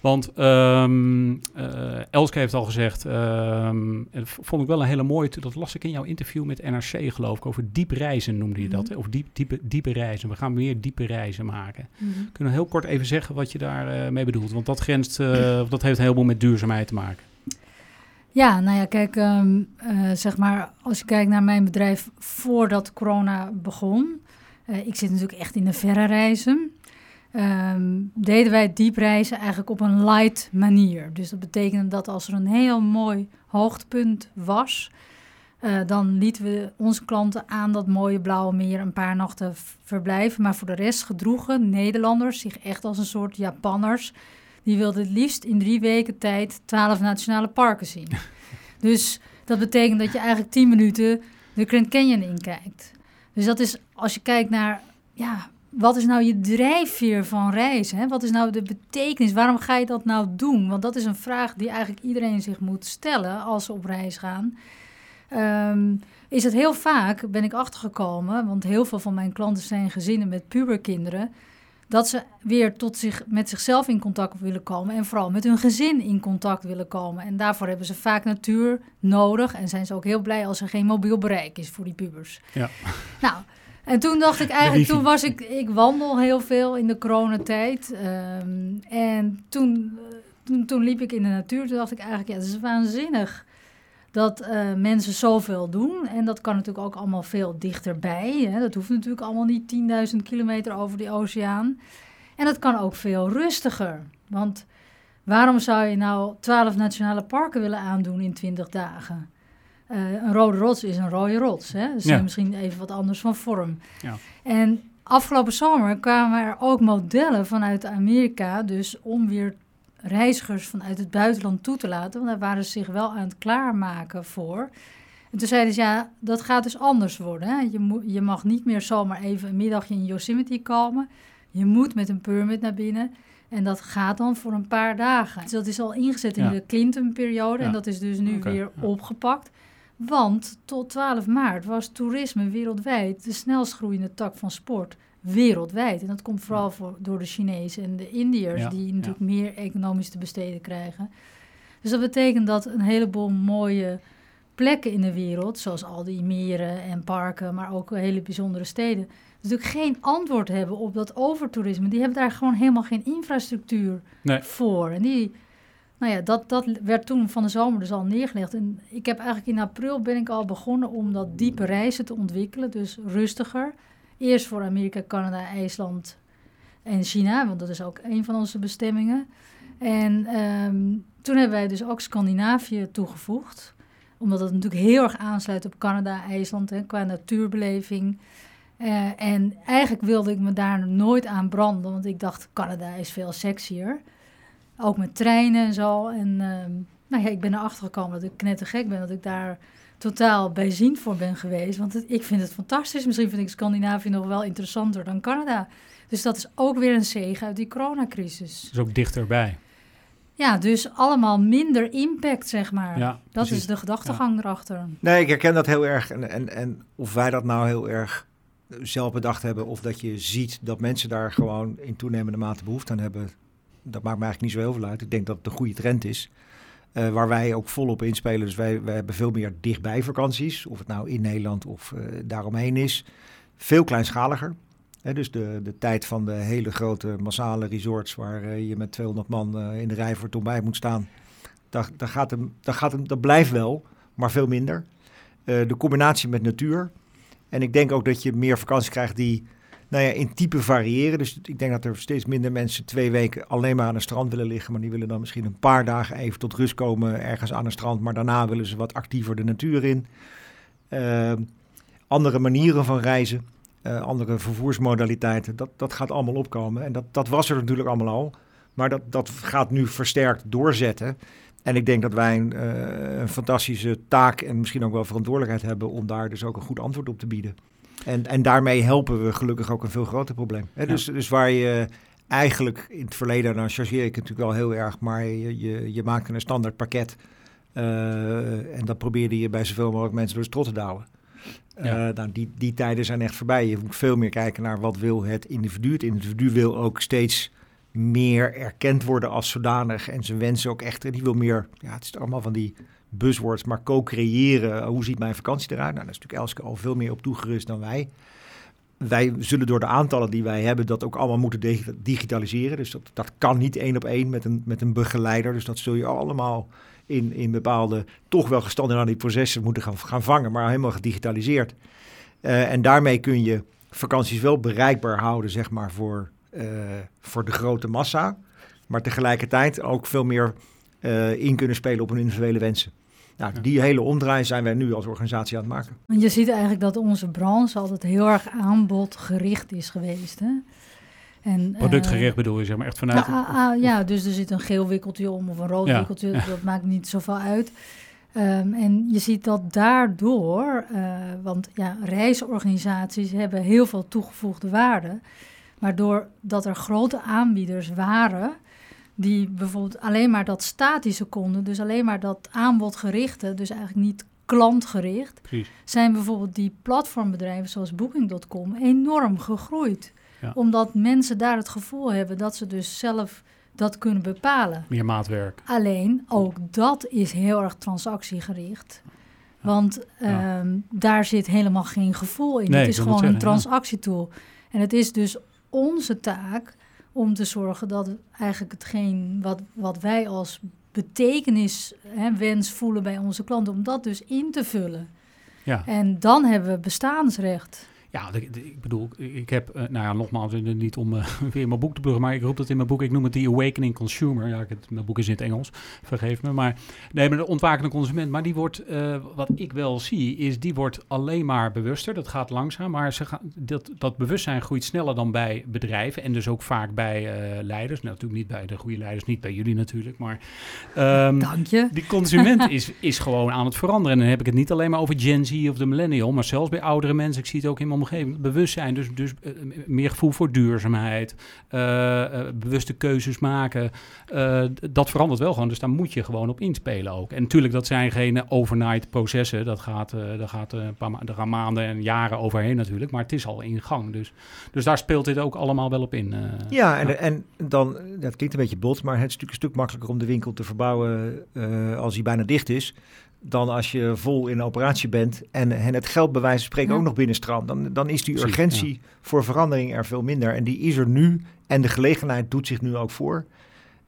Want eh, Elske heeft al gezegd, v- vond ik wel een hele mooie, dat las ik in jouw interview met NRC geloof ik, over diep reizen noemde je dat, Mhm. of diep, diepe, diepe reizen. We gaan meer diepe reizen maken. Mhm. Kunnen we heel kort even zeggen wat je daarmee mee bedoelt? Want dat, grenst, eh, dat heeft een heleboel met duurzaamheid te maken. Ja, nou ja, kijk, ehm, eh, zeg maar, als je kijkt naar mijn bedrijf voordat corona begon, eh, ik zit natuurlijk echt in de verre reizen, ehm, deden wij diepreizen eigenlijk op een light manier. Dus dat betekende dat als er een heel mooi hoogtepunt was, eh, dan lieten we onze klanten aan dat mooie blauwe meer een paar nachten verblijven. Maar voor de rest gedroegen Nederlanders zich echt als een soort Japanners. Die wilden het liefst in drie weken tijd twaalf nationale parken zien. <laughs> dus dat betekent dat je eigenlijk tien minuten de Grand Canyon inkijkt. Dus dat is, als je kijkt naar, ja, wat is nou je drijfveer van reizen? Hè? Wat is nou de betekenis? Waarom ga je dat nou doen? Want dat is een vraag die eigenlijk iedereen zich moet stellen als ze op reis gaan. Ehm, is het heel vaak, ben ik achtergekomen, want heel veel van mijn klanten zijn gezinnen met puberkinderen, dat ze weer tot zich, met zichzelf in contact willen komen en vooral met hun gezin in contact willen komen. En daarvoor hebben ze vaak natuur nodig en zijn ze ook heel blij als er geen mobiel bereik is voor die pubers. Ja. Nou, en toen dacht ik eigenlijk, toen was ik, ik wandel heel veel in de coronatijd. ehm, en toen, eh, toen, toen liep ik in de natuur, toen dacht ik eigenlijk, ja, het is waanzinnig dat eh, mensen zoveel doen. En dat kan natuurlijk ook allemaal veel dichterbij. Hè. Dat hoeft natuurlijk allemaal niet 10.000 kilometer over die oceaan. En dat kan ook veel rustiger. Want waarom zou je nou 12 nationale parken willen aandoen in 20 dagen? Eh, een rode rots is een rode rots. Hè? Dus Ja. misschien even wat anders van vorm. Ja. En afgelopen zomer kwamen er ook modellen vanuit Amerika, dus om weer reizigers vanuit het buitenland toe te laten. Want daar waren ze zich wel aan het klaarmaken voor. En toen zeiden ze, ja, dat gaat dus anders worden. Hè? Je, je mag niet meer zomaar even een middagje in Yosemite komen. Je moet met een permit naar binnen. En dat gaat dan voor een paar dagen. Dus dat is al ingezet in Ja. de Clinton-periode. Ja. En dat is dus nu weer ja. opgepakt. Want tot 12 maart was toerisme wereldwijd de snelst groeiende tak van sport. Wereldwijd. En dat komt vooral voor, door de Chinezen en de Indiërs, Ja, die natuurlijk meer economisch te besteden krijgen. Dus dat betekent dat een heleboel mooie plekken in de wereld, zoals al die meren en parken, maar ook hele bijzondere steden, natuurlijk geen antwoord hebben op dat overtoerisme. Die hebben daar gewoon helemaal geen infrastructuur Nee. voor. En die, nou ja, dat, dat werd toen van de zomer dus al neergelegd. En ik heb eigenlijk in april ben ik al begonnen om dat diepe reizen te ontwikkelen, dus rustiger. Eerst voor Amerika, Canada, IJsland en China, want dat is ook een van onze bestemmingen. En ehm, toen hebben wij dus ook Scandinavië toegevoegd omdat het natuurlijk heel erg aansluit op Canada, IJsland hè, qua natuurbeleving. Eh, en eigenlijk wilde ik me daar nooit aan branden, want ik dacht Canada is veel sexier. Ook met treinen en zo. En ehm, nou ja, ik ben erachter gekomen dat ik knettergek ben, dat ik daar totaal bijziend voor ben geweest. Want het- ik vind het fantastisch. Misschien vind ik Scandinavië nog wel interessanter dan Canada. Dus dat is ook weer een zegen uit die coronacrisis. Dus ook dichterbij. Ja, dus allemaal minder impact, zeg maar. Ja, dat precies. is de gedachtegang erachter. Nee, ik herken dat heel erg. En, en, en of wij dat nou heel erg zelf bedacht hebben, of dat je ziet dat mensen daar gewoon in toenemende mate behoefte aan hebben, dat maakt me eigenlijk niet zo heel veel uit. Ik denk dat het een goede trend is. eh, waar wij ook volop inspelen. Dus wij, hebben veel meer dichtbij vakanties. Of het nou in Nederland of eh, daaromheen is. Veel kleinschaliger. Hè, dus de, de tijd van de hele grote massale resorts waar eh, je met 200 man in de rij voor het ontbijt moet staan. Dat, dat, gaat hem, dat, gaat hem, dat blijft wel, maar veel minder. De combinatie met natuur. En ik denk ook dat je meer vakanties krijgt die nou ja, in type variëren. Dus ik denk dat er steeds minder mensen twee weken alleen maar aan het strand willen liggen. Maar die willen dan misschien een paar dagen even tot rust komen ergens aan het strand. Maar daarna willen ze wat actiever de natuur in. Eh, andere manieren van reizen, eh, andere vervoersmodaliteiten. Dat, dat gaat allemaal opkomen. En dat, dat was er natuurlijk allemaal al. Maar dat, dat gaat nu versterkt doorzetten. En ik denk dat wij een, eh, een fantastische taak en misschien ook wel verantwoordelijkheid hebben om daar dus ook een goed antwoord op te bieden. En, en daarmee helpen we gelukkig ook een veel groter probleem. Hè? Dus, dus waar je eigenlijk in het verleden, dan chargeer ik het natuurlijk wel heel erg, maar je, je, je maakte een standaard pakket. eh, en dat probeerde je bij zoveel mogelijk mensen door de strot te. Ja. Eh, nou, die, die tijden zijn echt voorbij. Je moet veel meer kijken naar wat wil het individu. Het individu wil ook steeds meer erkend worden als zodanig. En zijn wensen ook echt. Die wil meer, ja, het is allemaal van die buzzwords, maar co-creëren. Hoe ziet mijn vakantie eruit? Nou, daar is natuurlijk Elske al veel meer op toegerust dan wij. Wij zullen door de aantallen die wij hebben dat ook allemaal moeten dig- digitaliseren. Dus dat, dat kan niet één op één met een, met een begeleider. Dus dat zul je allemaal in, in bepaalde, toch wel gestandaardiseerde processen moeten gaan, gaan vangen, maar helemaal gedigitaliseerd. Eh, en daarmee kun je vakanties wel bereikbaar houden, zeg maar, voor, eh, voor de grote massa. Maar tegelijkertijd ook veel meer eh, in kunnen spelen op hun individuele wensen. Nou, Ja. die hele omdraai zijn wij nu als organisatie aan het maken. Want je ziet eigenlijk dat onze branche altijd heel erg aanbodgericht is geweest. Hè? En, Productgericht bedoel je, zeg maar, echt eh, vanuit... nou, ah, ah, ja, dus er zit een geel wikkeltje om of een rood Ja, wikkeltje. ja. Dat maakt niet zoveel uit. Ehm, en je ziet dat daardoor, eh, want ja, reisorganisaties hebben heel veel toegevoegde waarde. Maar doordat er grote aanbieders waren, die bijvoorbeeld alleen maar dat statische konden, dus alleen maar dat aanbodgerichte, dus eigenlijk niet klantgericht, Precies. zijn bijvoorbeeld die platformbedrijven zoals Booking.com enorm gegroeid. Ja. Omdat mensen daar het gevoel hebben dat ze dus zelf dat kunnen bepalen. Meer maatwerk. Alleen ook dat is heel erg transactiegericht. Want Ja. ehm, daar zit helemaal geen gevoel in. Nee, het is gewoon een ja. transactietool. En het is dus onze taak om te zorgen dat eigenlijk hetgeen wat, wat wij als betekenis hè, wens voelen bij onze klanten, om dat dus in te vullen. Ja. En dan hebben we bestaansrecht. Ja, de- de- ik bedoel, ik heb, eh, nou ja, nogmaals, eh, niet om eh, <laughs> weer mijn boek te pluggen, maar ik roep dat in mijn boek, ik noem het The Awakening Consumer. Ja, ik het, mijn boek is in het Engels, vergeef me. Maar nee, maar de ontwakende consument, maar die wordt, wat ik wel zie, is die wordt alleen maar bewuster. Dat gaat langzaam, maar ze gaan, dat, dat bewustzijn groeit sneller dan bij bedrijven en dus ook vaak bij leiders. Nou, natuurlijk niet bij de goede leiders, niet bij jullie natuurlijk, maar... ehm, Dank je. die consument is, is gewoon aan het veranderen. En dan heb ik het niet alleen maar over Gen Z of de millennial, maar zelfs bij oudere mensen. Ik zie het ook in mijn omgeving. Bewustzijn, dus, dus eh, meer gevoel voor duurzaamheid, eh, eh, bewuste keuzes maken. Dat verandert wel gewoon, dus daar moet je gewoon op inspelen ook. En natuurlijk, dat zijn geen overnight processen. Dat gaat, dat gaat een paar gaan maanden en jaren overheen natuurlijk, maar het is al in gang. Dus, dus daar speelt dit ook allemaal wel op in. Ja, en, en dan, dat klinkt een beetje bot, maar het is natuurlijk een stuk makkelijker om de winkel te verbouwen als hij bijna dicht is. Dan als je vol in operatie bent en, en het geld bij wijze van spreken Ja. ook nog binnenstroomt. Dan, dan is die Precies, urgentie voor verandering er veel minder. En die is er nu en de gelegenheid doet zich nu ook voor.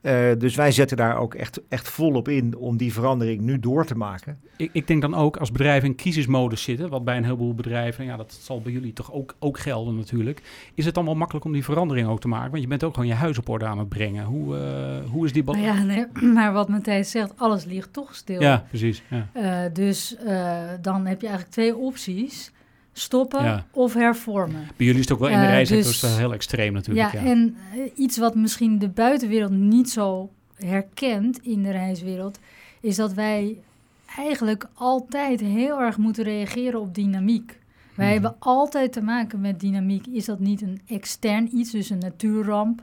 Eh, dus wij zetten daar ook echt, echt volop in om die verandering nu door te maken. Ik, ik denk dan ook als bedrijven in crisismodus zitten, wat bij een heleboel bedrijven, ja, dat zal bij jullie toch ook, ook gelden natuurlijk, is het dan wel makkelijk om die verandering ook te maken? Want je bent ook gewoon je huis op orde aan het brengen. Hoe, eh, hoe is die Nou balans? ja, nee, <clears throat> maar wat Matthijs zegt, alles ligt toch stil. ja, precies. Ja. Eh, dus eh, dan heb je eigenlijk twee opties. Stoppen Ja. of hervormen. Bij jullie is het ook wel in de Eh, reissector dus- wel heel extreem natuurlijk. Ja, Ja, en eh, iets wat misschien de buitenwereld niet zo herkent in de reiswereld, is dat wij eigenlijk altijd heel erg moeten reageren op dynamiek. Wij Mhm. hebben altijd te maken met dynamiek. Is dat niet een extern iets, dus een natuurramp?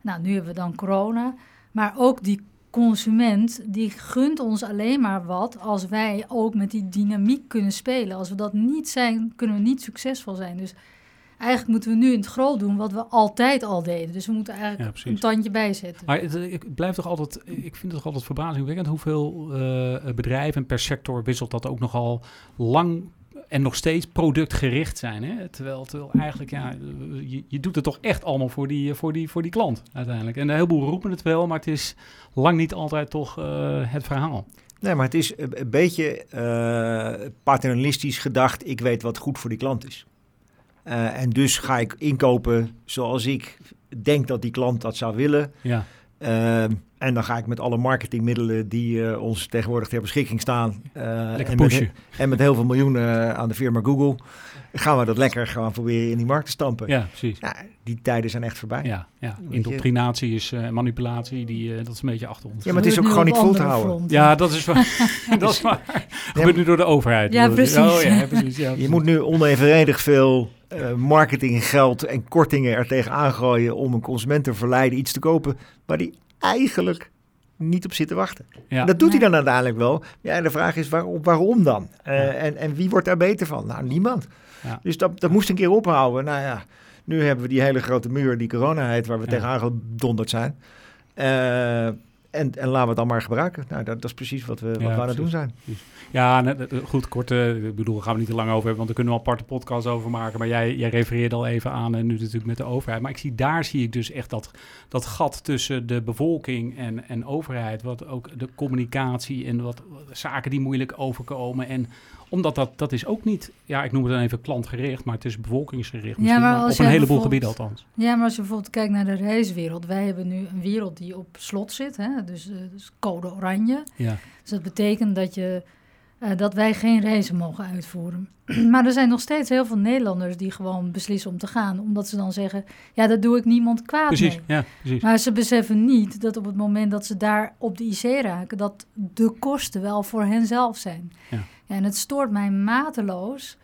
Nou, nu hebben we dan corona. Maar ook die consument, die gunt ons alleen maar wat als wij ook met die dynamiek kunnen spelen. Als we dat niet zijn, kunnen we niet succesvol zijn. Dus eigenlijk moeten we nu in het groot doen wat we altijd al deden. Dus we moeten eigenlijk een tandje bijzetten. Maar het, ik blijf toch altijd, ik vind het toch altijd verbazingwekkend hoeveel eh, bedrijven en per sector wisselt dat ook nogal lang en nog steeds productgericht zijn. Hè? Terwijl, terwijl eigenlijk, ja, eh, je, je doet het toch echt allemaal voor die, voor, die, voor die klant uiteindelijk. En een heleboel roepen het wel, maar het is lang niet altijd toch eh, het verhaal. Nee, maar het is een beetje eh, paternalistisch gedacht. Ik weet wat goed voor die klant is. Eh, en dus ga ik inkopen zoals ik denk dat die klant dat zou willen. Ja, Eh, en dan ga ik met alle marketingmiddelen die eh, ons tegenwoordig ter beschikking staan. eh, lekker en, met, pushen. en met heel veel miljoenen aan de firma Google. Gaan we dat lekker gaan proberen in die markt te stampen. Ja, precies. Ja, die tijden zijn echt voorbij. Ja, ja. Indoctrinatie is eh, manipulatie, die, eh, dat is een beetje achter ons. Ja, maar het is ook gewoon niet vol te houden. Ja, dat is waar. <laughs> <laughs> dat is waar. Gebeurt nu door de overheid. Ja, je? precies. Oh, ja, precies. Ja, <laughs> Je moet nu onevenredig veel eh, marketinggeld en kortingen er tegen aangooien om een consument te verleiden iets te kopen waar die eigenlijk niet op zit te wachten. Ja. Dat doet hij dan uiteindelijk wel. Ja, de vraag is waarom, waarom dan? Eh, en, en wie wordt daar beter van? Nou, niemand. Ja. Dus dat, dat moest een keer ophouden. Nou ja, nu hebben we die hele grote muur, die corona heet, waar we Ja. tegenaan gedonderd zijn. Eh, en, en laten we het dan maar gebruiken. Nou, dat, dat is precies wat we, wat Ja, we aan het doen precies. zijn. Ja, net- eh, goed, kort. eh, ik bedoel, daar gaan we niet te lang over hebben, want daar kunnen we al aparte podcast over maken. Maar jij, jij refereerde al even aan, en nu natuurlijk met de overheid. Maar ik zie, daar zie ik dus echt dat, dat gat tussen de bevolking en, en overheid. Wat ook de communicatie en wat, wat zaken die moeilijk overkomen. En omdat dat, dat is ook niet, ja, ik noem het dan even klantgericht, maar het is bevolkingsgericht. Ja, misschien, maar maar als op een heleboel gebieden althans. Ja, maar als je bijvoorbeeld kijkt naar de reiswereld. Wij hebben nu een wereld die op slot zit. Hè? Dus, eh, dus code oranje. Ja, Dus dat betekent dat, je, eh, dat wij geen reizen mogen uitvoeren. <clears throat> maar er zijn nog steeds heel veel Nederlanders die gewoon beslissen om te gaan. Omdat ze dan zeggen, ja, dat doe ik niemand kwaad precies. mee. Ja, precies. Maar ze beseffen niet dat op het moment dat ze daar op de IC raken, dat de kosten wel voor henzelf zijn. Ja. En het stoort mij mateloos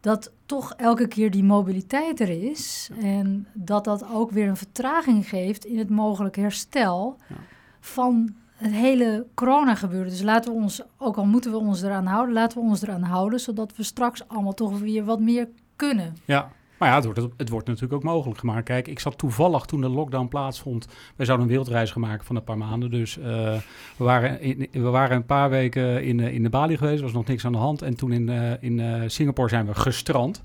dat toch elke keer die mobiliteit er is. En dat dat ook weer een vertraging geeft in het mogelijk herstel Ja. Van het hele corona gebeuren. Dus laten we ons, ook al moeten we ons eraan houden, laten we ons eraan houden, zodat we straks allemaal toch weer wat meer kunnen. Ja, maar ja, het wordt, het wordt natuurlijk ook mogelijk gemaakt. Kijk, ik zat toevallig toen de lockdown plaatsvond. Wij zouden een wereldreis gaan maken van een paar maanden. Dus eh, we, waren we waren een paar weken in, eh, in de Bali geweest. Er was nog niks aan de hand. En toen in, eh, in Singapore zijn we gestrand.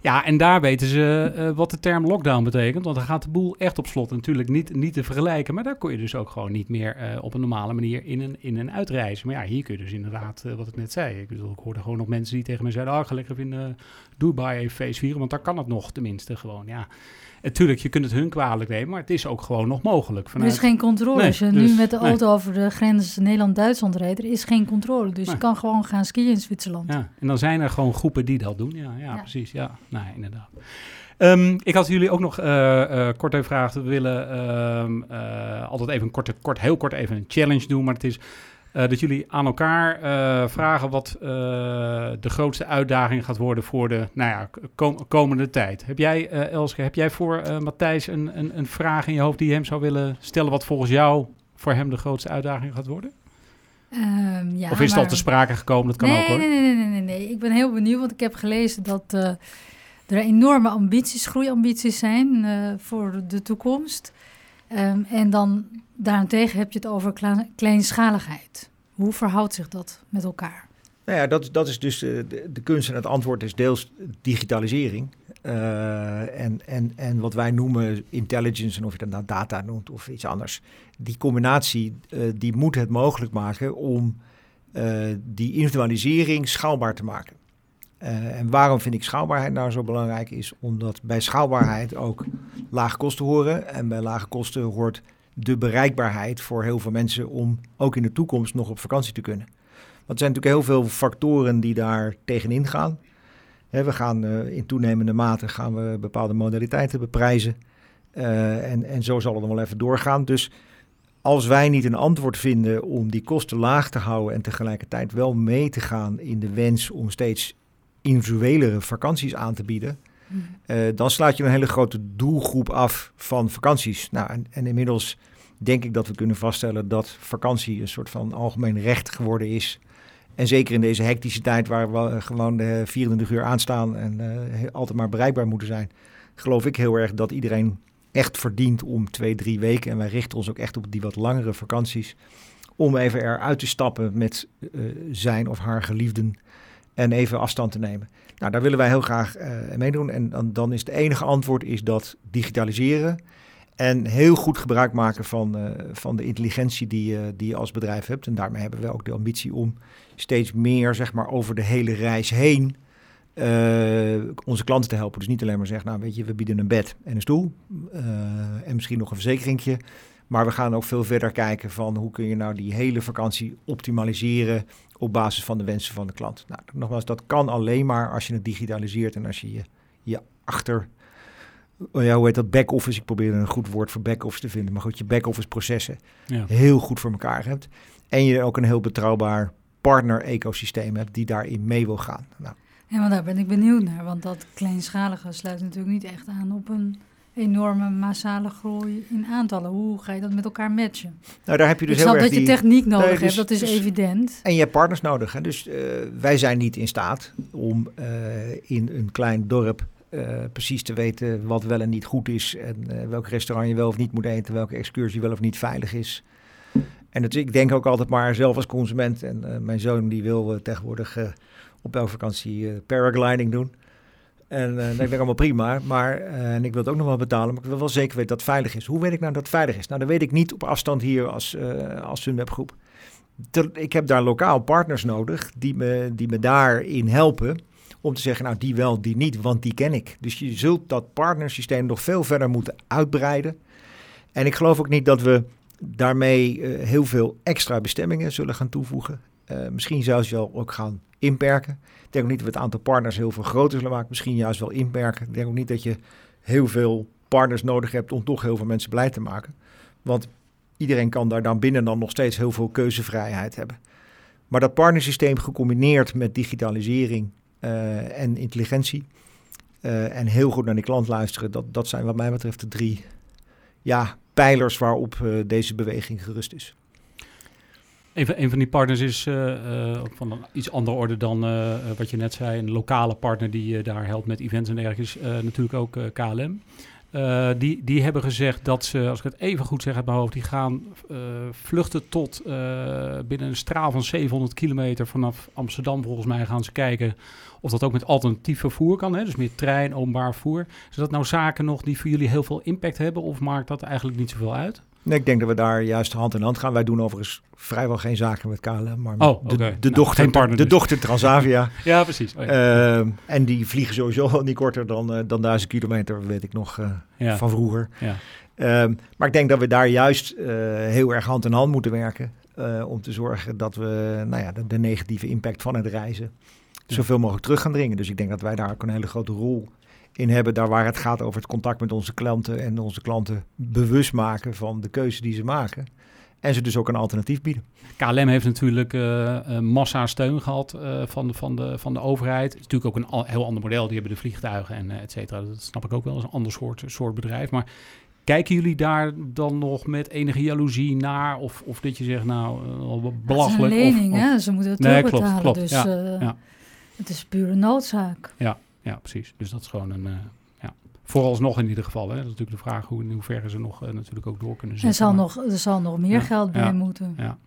Ja, en daar weten ze eh, wat de term lockdown betekent. Want dan gaat de boel echt op slot. Natuurlijk niet, niet te vergelijken. Maar daar kon je dus ook gewoon niet meer eh, op een normale manier in en, in en uitreizen. Maar ja, hier kun je dus inderdaad, eh, wat ik net zei. Ik bedoel, ik hoorde gewoon nog mensen die tegen me zeiden... Ah, ga lekker in Dubai even feest vieren. Want daar kan het nog tenminste gewoon, ja. Natuurlijk, je kunt het hun kwalijk nemen. Maar het is ook gewoon nog mogelijk. Er Vanuit... is geen controle. Nee, Als je dus- nu met de nee. auto over de grens Nederland-Duitsland rijdt, er is geen controle. Dus Nee. je kan gewoon gaan skiën in Zwitserland. Ja, en dan zijn er gewoon groepen die dat doen. Ja, ja, Ja. precies. Ja, nee, inderdaad. Ehm, ik had jullie ook nog eh, eh, kort even gevraagd. We willen ehm, eh, altijd even een korte, kort, heel kort even een challenge doen. Maar het is eh, dat jullie aan elkaar eh, vragen wat eh, de grootste uitdaging gaat worden voor de nou ja, kom- komende tijd. Heb jij, eh, Elske, heb jij voor eh, Matthijs een, een, een vraag in je hoofd die je hem zou willen stellen? Wat volgens jou voor hem de grootste uitdaging gaat worden? Ehm, ja, of is het al te sprake gekomen? Dat kan nee, ook hoor. Nee, nee, nee, nee, nee, nee. Ik ben heel benieuwd, want ik heb gelezen dat eh, er enorme ambities, groeiambities zijn eh, voor de toekomst. Ehm, en dan daarentegen heb je het over kle- kleinschaligheid. Hoe verhoudt zich dat met elkaar? Nou ja, dat, dat is dus eh, de, de kunst en het antwoord is deels digitalisering. Eh, en, en, en wat wij noemen intelligence, en of je dat nou data noemt of iets anders. Die combinatie, eh, die moet het mogelijk maken om die individualisering schaalbaar te maken. En waarom vind ik schaalbaarheid nou zo belangrijk? Is omdat bij schaalbaarheid ook lage kosten horen. En bij lage kosten hoort de bereikbaarheid voor heel veel mensen om ook in de toekomst nog op vakantie te kunnen. Want er zijn natuurlijk heel veel factoren die daar tegenin gaan. We gaan eh, in toenemende mate gaan we bepaalde modaliteiten beprijzen. Eh, en, en zo zal het nog wel even doorgaan. Dus als wij niet een antwoord vinden om die kosten laag te houden en tegelijkertijd wel mee te gaan in de wens om steeds individuelere vakanties aan te bieden, uh, dan sluit je een hele grote doelgroep af van vakanties. Nou, en, en, inmiddels denk ik dat we kunnen vaststellen dat vakantie een soort van algemeen recht geworden is. En zeker in deze hectische tijd waar we gewoon de 24 uur aanstaan en uh, altijd maar bereikbaar moeten zijn, geloof ik heel erg dat iedereen echt verdient om twee, drie weken. En wij richten ons ook echt op die wat langere vakanties. Om even eruit te stappen met zijn of haar geliefden en even afstand te nemen. Nou, daar willen wij heel graag uh, meedoen. En dan, dan, is het enige antwoord is dat digitaliseren en heel goed gebruik maken van, uh, van de intelligentie die, die je als bedrijf hebt. En daarmee hebben we ook de ambitie om steeds meer zeg maar, over de hele reis heen onze klanten te helpen. Dus niet alleen maar zeggen, nou weet je, we bieden een bed en een stoel en misschien nog een verzekeringje. Maar we gaan ook veel verder kijken van hoe kun je nou die hele vakantie optimaliseren op basis van de wensen van de klant. Nou, nogmaals, dat kan alleen maar als je het digitaliseert en als je je, je achter, oh ja, hoe heet dat, back-office, ik probeer een goed woord voor back-office te vinden, maar goed, je back-office processen ja. heel goed voor elkaar hebt. En je ook een heel betrouwbaar partner-ecosysteem hebt die daarin mee wil gaan. Nou. Ja, maar daar ben ik benieuwd naar, want dat kleinschalige sluit natuurlijk niet echt aan op een enorme massale groei in aantallen. Hoe ga je dat met elkaar matchen? Nou, daar heb je dus ik heel erg dat je techniek nodig Nee, dus- hebt, dat is dus- evident. En je hebt partners nodig. Hè? Dus eh, wij zijn niet in staat om eh, in een klein dorp eh, precies te weten wat wel en niet goed is. En welk restaurant je wel of niet moet eten. Welke excursie wel of niet veilig is. En het, ik denk ook altijd maar zelf als consument. En mijn zoon die wil tegenwoordig op elke vakantie paragliding doen. En eh dat vind ik allemaal prima. Maar, eh, en ik wil het ook nog wel betalen. Maar ik wil wel zeker weten dat het veilig is. Hoe weet ik nou dat het veilig is? Nou, dat weet ik niet op afstand hier als, eh als Ik heb daar lokaal partners nodig die me, die me daarin helpen. Om te zeggen, nou die wel, die niet, want die ken ik. Dus je zult dat partnersysteem nog veel verder moeten uitbreiden. En ik geloof ook niet dat we daarmee eh, heel veel extra bestemmingen zullen gaan toevoegen. Eh, misschien zelfs wel ook gaan inperken. Ik denk ook niet dat we het aantal partners heel veel groter zullen maken. Misschien juist wel inperken. Ik denk ook niet dat je heel veel partners nodig hebt om toch heel veel mensen blij te maken. Want iedereen kan daar dan binnen dan nog steeds heel veel keuzevrijheid hebben. Maar dat partnersysteem gecombineerd met digitalisering eh, en intelligentie eh, en heel goed naar die klant luisteren, dat, dat zijn wat mij betreft de drie ja, pijlers waarop eh, deze beweging gerust is. Een van, die partners is eh, eh, van een iets andere orde dan eh, wat je net zei. Een lokale partner die je daar helpt met events en eh, natuurlijk ook KLM. Die, die hebben gezegd dat ze, als ik het even goed zeg uit mijn hoofd, die gaan vluchten tot binnen een straal van 700 kilometer vanaf Amsterdam. Volgens mij gaan ze kijken of dat ook met alternatief vervoer kan. Hè? Dus meer trein, openbaar vervoer. Is dat nou zaken nog die voor jullie heel veel impact hebben of maakt dat eigenlijk niet zoveel uit? Nee, ik denk dat we daar juist hand in hand gaan. Wij doen overigens vrijwel geen zaken met KLM, maar Oh, de, Nou, dochter, partner de dus. dochter Transavia. <laughs> Ja, precies. Oh, ja. Ehm, en die vliegen sowieso al niet korter dan, eh, dan 1000 kilometer, weet ik nog eh, ja. van vroeger. ja. Ehm, maar ik denk dat we daar juist eh, heel erg hand in hand moeten werken. om te zorgen dat we nou ja, de, de negatieve impact van het reizen zoveel mogelijk terug gaan dringen. Dus ik denk dat wij daar ook een hele grote rol in hebben. Daar waar het gaat over het contact met onze klanten. En onze klanten bewust maken van de keuze die ze maken. En ze dus ook een alternatief bieden. KLM heeft natuurlijk eh, een massa steun gehad eh, van, de, van, de, van de overheid. Het is natuurlijk ook een al- heel ander model. Die hebben de vliegtuigen en eh, et cetera. Dat snap ik ook wel. Dat is een ander soort, soort bedrijf. Maar kijken jullie daar dan nog met enige jaloezie naar? Of, of dat je zegt, nou, eh, wel Het is een belachelijk? of- lening, of, hè? Ze moeten het Nee, terugbetalen. klopt, klopt. Dus Ja, eh, ja. het is pure noodzaak. Ja, precies. Dus dat is gewoon een... eh, ja. Vooralsnog in ieder geval. Hè. Dat is natuurlijk de vraag hoe, in hoeverre ze nog eh, natuurlijk ook door kunnen Er zetten. zal, Maar- nog, er zal nog meer Ja, geld bij ja. moeten. Ja,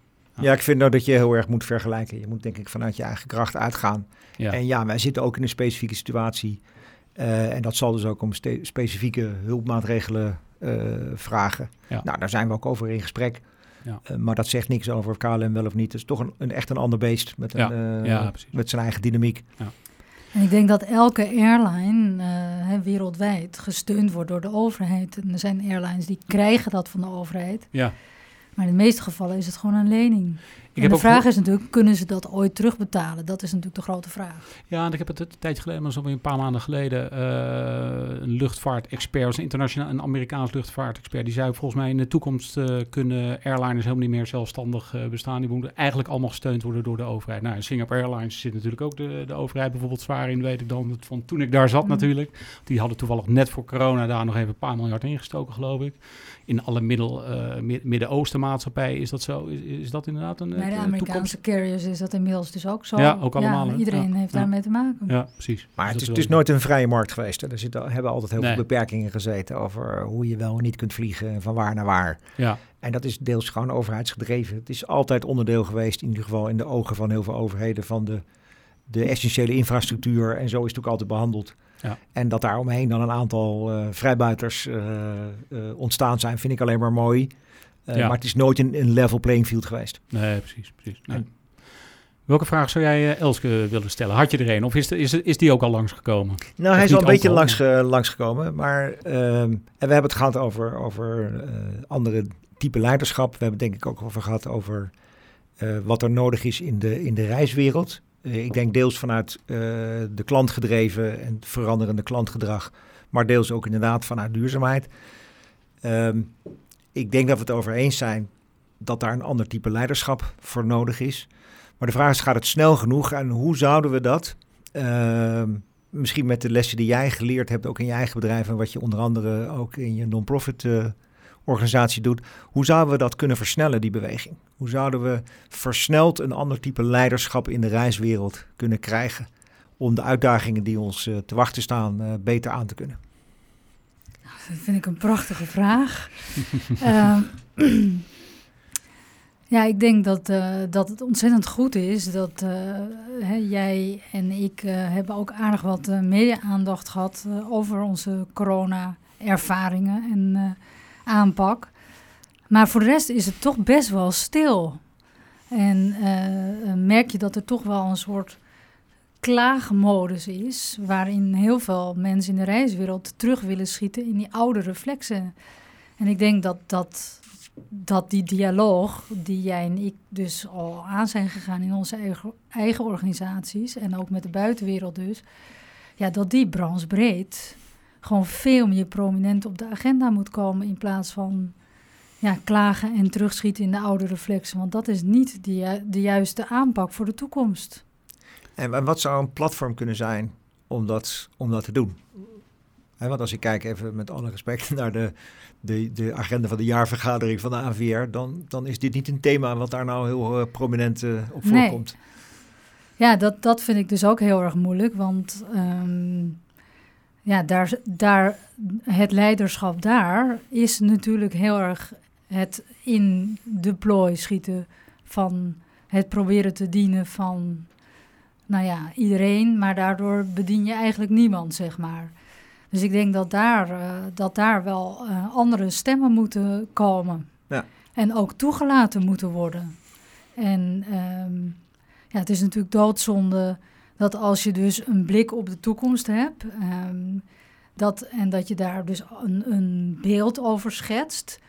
Ja, ik vind nou dat je heel erg moet vergelijken. Je moet denk ik vanuit je eigen kracht uitgaan. ja. En ja, wij zitten ook in een specifieke situatie. Eh, en dat zal dus ook om specifieke hulpmaatregelen eh, vragen. Ja. Nou, daar zijn we ook over in gesprek. Ja. Maar dat zegt niks over of KLM wel of niet. Het is toch een, een echt een ander beest met, een, Ja, eh, ja, met zijn eigen dynamiek. En ik denk dat elke airline eh, wereldwijd gesteund wordt door de overheid. En er zijn airlines die krijgen dat van de overheid. ja. Maar in de meeste gevallen is het gewoon een lening. De vraag is natuurlijk, kunnen ze dat ooit terugbetalen? Dat is natuurlijk de grote vraag. Ja, en ik heb het een tijdje geleden, maar zo een paar maanden geleden, uh, een luchtvaartexpert, een internationaal, een Amerikaans luchtvaartexpert, die zei volgens mij in de toekomst uh, kunnen airliners helemaal niet meer zelfstandig uh, bestaan. Die moeten eigenlijk allemaal gesteund worden door de overheid. Nou, in Singapore Airlines zit natuurlijk ook de, de overheid bijvoorbeeld zwaar in, weet ik dan, van toen ik daar zat mm. natuurlijk. Die hadden toevallig net voor corona daar nog even een paar miljard ingestoken, geloof ik in alle middel, Midden-Oosten maatschappijen is dat zo? Is, is dat inderdaad een Bij de Amerikaanse carriers is dat inmiddels dus ook zo. Ja, ook allemaal. iedereen heeft daarmee te maken. Ja, precies. Maar dus het is, het is nooit een vrije markt geweest. Er zitten, hebben altijd heel veel beperkingen gezeten over hoe je wel en niet kunt vliegen en van waar naar waar. Ja. En dat is deels gewoon overheidsgedreven. Het is altijd onderdeel geweest, in ieder geval in de ogen van heel veel overheden, van de, de essentiële infrastructuur. En zo is het ook altijd behandeld. Ja. En dat daar omheen dan een aantal uh, vrijbuiters uh, uh, ontstaan zijn, vind ik alleen maar mooi. Ja. Maar het is nooit een, een, level playing field geweest. Nee, precies. precies. Nee. Welke vraag zou jij Elske willen stellen? Had je er een? Of is, de, is, is die ook al langsgekomen? Nou, hij is al een beetje langs, langsgekomen. Maar ehm, en we hebben het gehad over, over andere type leiderschap. We hebben het denk ik ook over gehad over wat er nodig is in de, in de reiswereld. Eh, ik denk deels vanuit uh, de klant gedreven en veranderende klantgedrag, maar deels ook inderdaad vanuit duurzaamheid. Um, ik denk dat we het over eens zijn dat daar een ander type leiderschap voor nodig is. Maar de vraag is, gaat het snel genoeg en hoe zouden we dat, uh, misschien met de lessen die jij geleerd hebt, ook in je eigen bedrijf en wat je onder andere ook in je non-profit uh, organisatie doet. Hoe zouden we dat kunnen versnellen, die beweging? Hoe zouden we versneld een ander type leiderschap in de reiswereld kunnen krijgen om de uitdagingen die ons uh, te wachten staan uh, beter aan te kunnen? Nou, dat vind ik een prachtige vraag. um, <laughs> <clears throat> ja, ik denk dat, uh, dat het ontzettend goed is dat hè, jij en ik hebben ook aardig wat media-aandacht gehad over onze corona-ervaringen en aanpak. Maar voor de rest is het toch best wel stil. En merk je dat er toch wel een soort klaagmodus is, waarin heel veel mensen in de reiswereld terug willen schieten in die oude reflexen. En ik denk dat, dat, dat die dialoog, die jij en ik dus al aan zijn gegaan in onze eigen, eigen organisaties en ook met de buitenwereld dus, ja, dat die branchebreed gewoon veel meer prominent op de agenda moet komen in plaats van ja, klagen en terugschieten in de oude reflexen. Want dat is niet de, de juiste aanpak voor de toekomst. En wat zou een platform kunnen zijn om dat, om dat te doen? want als ik kijk even met alle respect <laughs> naar de, de, de agenda van de jaarvergadering van de AVR, dan, dan is dit niet een thema wat daar nou heel uh, prominent uh, op voorkomt. Nee. Ja, dat, dat vind ik dus ook heel erg moeilijk, want um, ja, daar, daar, het leiderschap daar is natuurlijk heel erg het in de plooi schieten van het proberen te dienen van, nou ja, iedereen, maar daardoor bedien je eigenlijk niemand, zeg maar. Dus ik denk dat daar, uh, dat daar wel uh, andere stemmen moeten komen. Ja. En ook toegelaten moeten worden. En um, ja, het is natuurlijk doodzonde dat als je dus een blik op de toekomst hebt, um, dat, en dat je daar dus een, een beeld over schetst,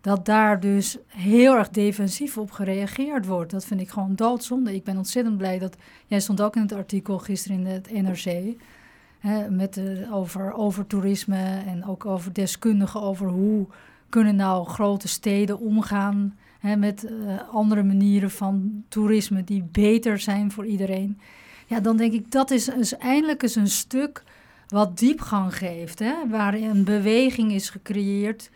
dat daar dus heel erg defensief op gereageerd wordt. Dat vind ik gewoon doodzonde. Ik ben ontzettend blij dat, jij stond ook in het artikel gisteren in het NRC, hè, met over, over toerisme en ook over deskundigen over hoe kunnen nou grote steden omgaan hè, met uh, andere manieren van toerisme die beter zijn voor iedereen. Ja, dan denk ik dat is, is eindelijk eens een stuk wat diepgang geeft. Hè? Waarin een beweging is gecreëerd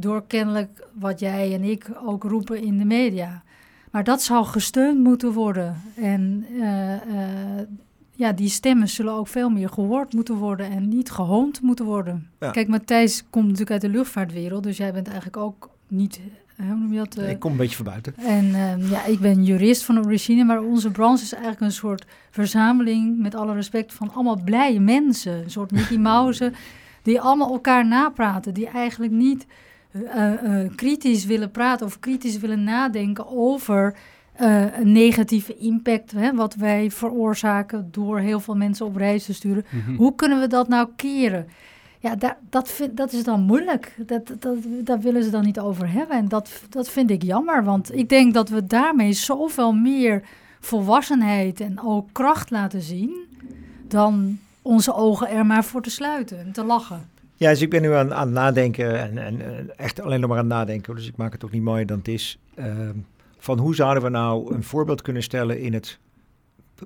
door kennelijk wat jij en ik ook roepen in de media. Maar dat zou gesteund moeten worden. En uh, uh, ja, die stemmen zullen ook veel meer gehoord moeten worden en niet gehoond moeten worden. Ja. Kijk, Matthijs komt natuurlijk uit de luchtvaartwereld, dus jij bent eigenlijk ook niet hoe noem je dat? Uh, ik kom een beetje van buiten. En uh, ja, ik ben jurist van origine, maar onze branche is eigenlijk een soort verzameling, met alle respect, van allemaal blije mensen. Een soort Mickey <laughs> Mouse, die allemaal elkaar napraten, die eigenlijk niet uh, kritisch willen praten of kritisch willen nadenken over een negatieve impact, hè, wat wij veroorzaken door heel veel mensen op reis te sturen. Mm -hmm. Hoe kunnen we dat nou keren? ja, daar, dat, vind, dat is dan moeilijk. Dat, dat, daar willen ze dan niet over hebben. En dat, dat vind ik jammer, want ik denk dat we daarmee zoveel meer volwassenheid en ook kracht laten zien... dan onze ogen er maar voor te sluiten en te lachen. Ja, dus ik ben nu aan, aan het nadenken en, en, echt alleen nog maar aan het nadenken. Dus ik maak het ook niet mooier dan het is. Ehm, van hoe zouden we nou een voorbeeld kunnen stellen in het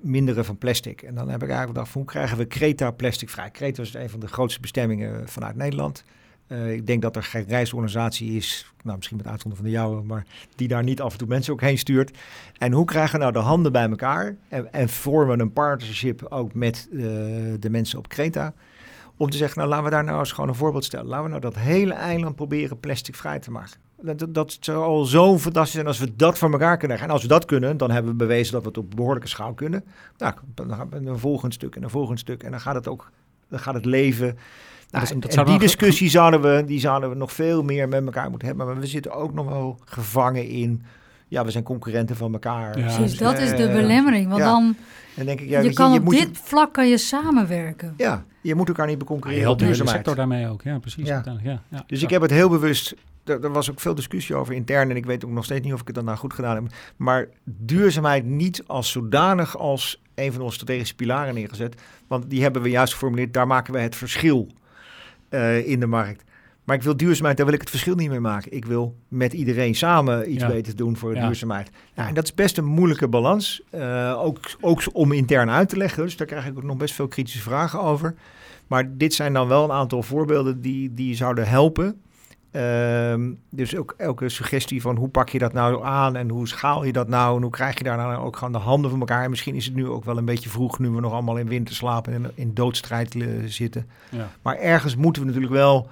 minderen van plastic? En dan heb ik eigenlijk gedacht, hoe krijgen we Creta plasticvrij? Creta is een van de grootste bestemmingen vanuit Nederland. Uh, ik denk dat er geen reisorganisatie is, nou misschien met uitzondering van de jouwe, maar die daar niet af en toe mensen ook heen stuurt. En hoe krijgen we nou de handen bij elkaar en, en vormen een partnership ook met uh, de mensen op Creta? Om te zeggen, nou laten we daar nou eens gewoon een voorbeeld stellen. Laten we nou dat hele eiland proberen plasticvrij te maken. Dat, dat zou al zo fantastisch zijn als we dat voor elkaar kunnen En als we dat kunnen, dan hebben we bewezen dat we het op behoorlijke schaal kunnen. Nou, dan gaan we een volgend stuk en een volgend stuk. En dan gaat het ook, dan gaat het leven. Nou, en die discussie zouden we, die zouden we nog veel meer met elkaar moeten hebben. Maar we zitten ook nog wel gevangen in ja, we zijn concurrenten van elkaar. Ja, Precies, dat is de belemmering. Want dan, en denk ik, ja, je, kan je, op dit vlak kan je samenwerken. Ja, je moet elkaar niet beconcurreren. Je helpt de sector daarmee ook, ja, precies. Ja. Ja, ja. Dus ik heb het heel bewust er, was ook veel discussie over intern en ik weet ook nog steeds niet of ik het dan nou goed gedaan heb. Maar duurzaamheid niet als zodanig als een van onze strategische pilaren neergezet. Want die hebben we juist geformuleerd, daar maken we het verschil uh, in de markt. Maar ik wil duurzaamheid, daar wil ik het verschil niet mee maken. Ik wil met iedereen samen iets beter doen voor duurzaamheid. Nou, en dat is best een moeilijke balans. Uh, ook, ook om intern uit te leggen. Dus daar krijg ik ook nog best veel kritische vragen over. Maar dit zijn dan wel een aantal voorbeelden die, die zouden helpen. Uh, dus ook elke suggestie van hoe pak je dat nou aan en hoe schaal je dat nou en hoe krijg je daar nou ook gewoon de handen van elkaar. En misschien is het nu ook wel een beetje vroeg, nu we nog allemaal in winterslaap en in doodstrijd zitten. Ja. Maar ergens moeten we natuurlijk wel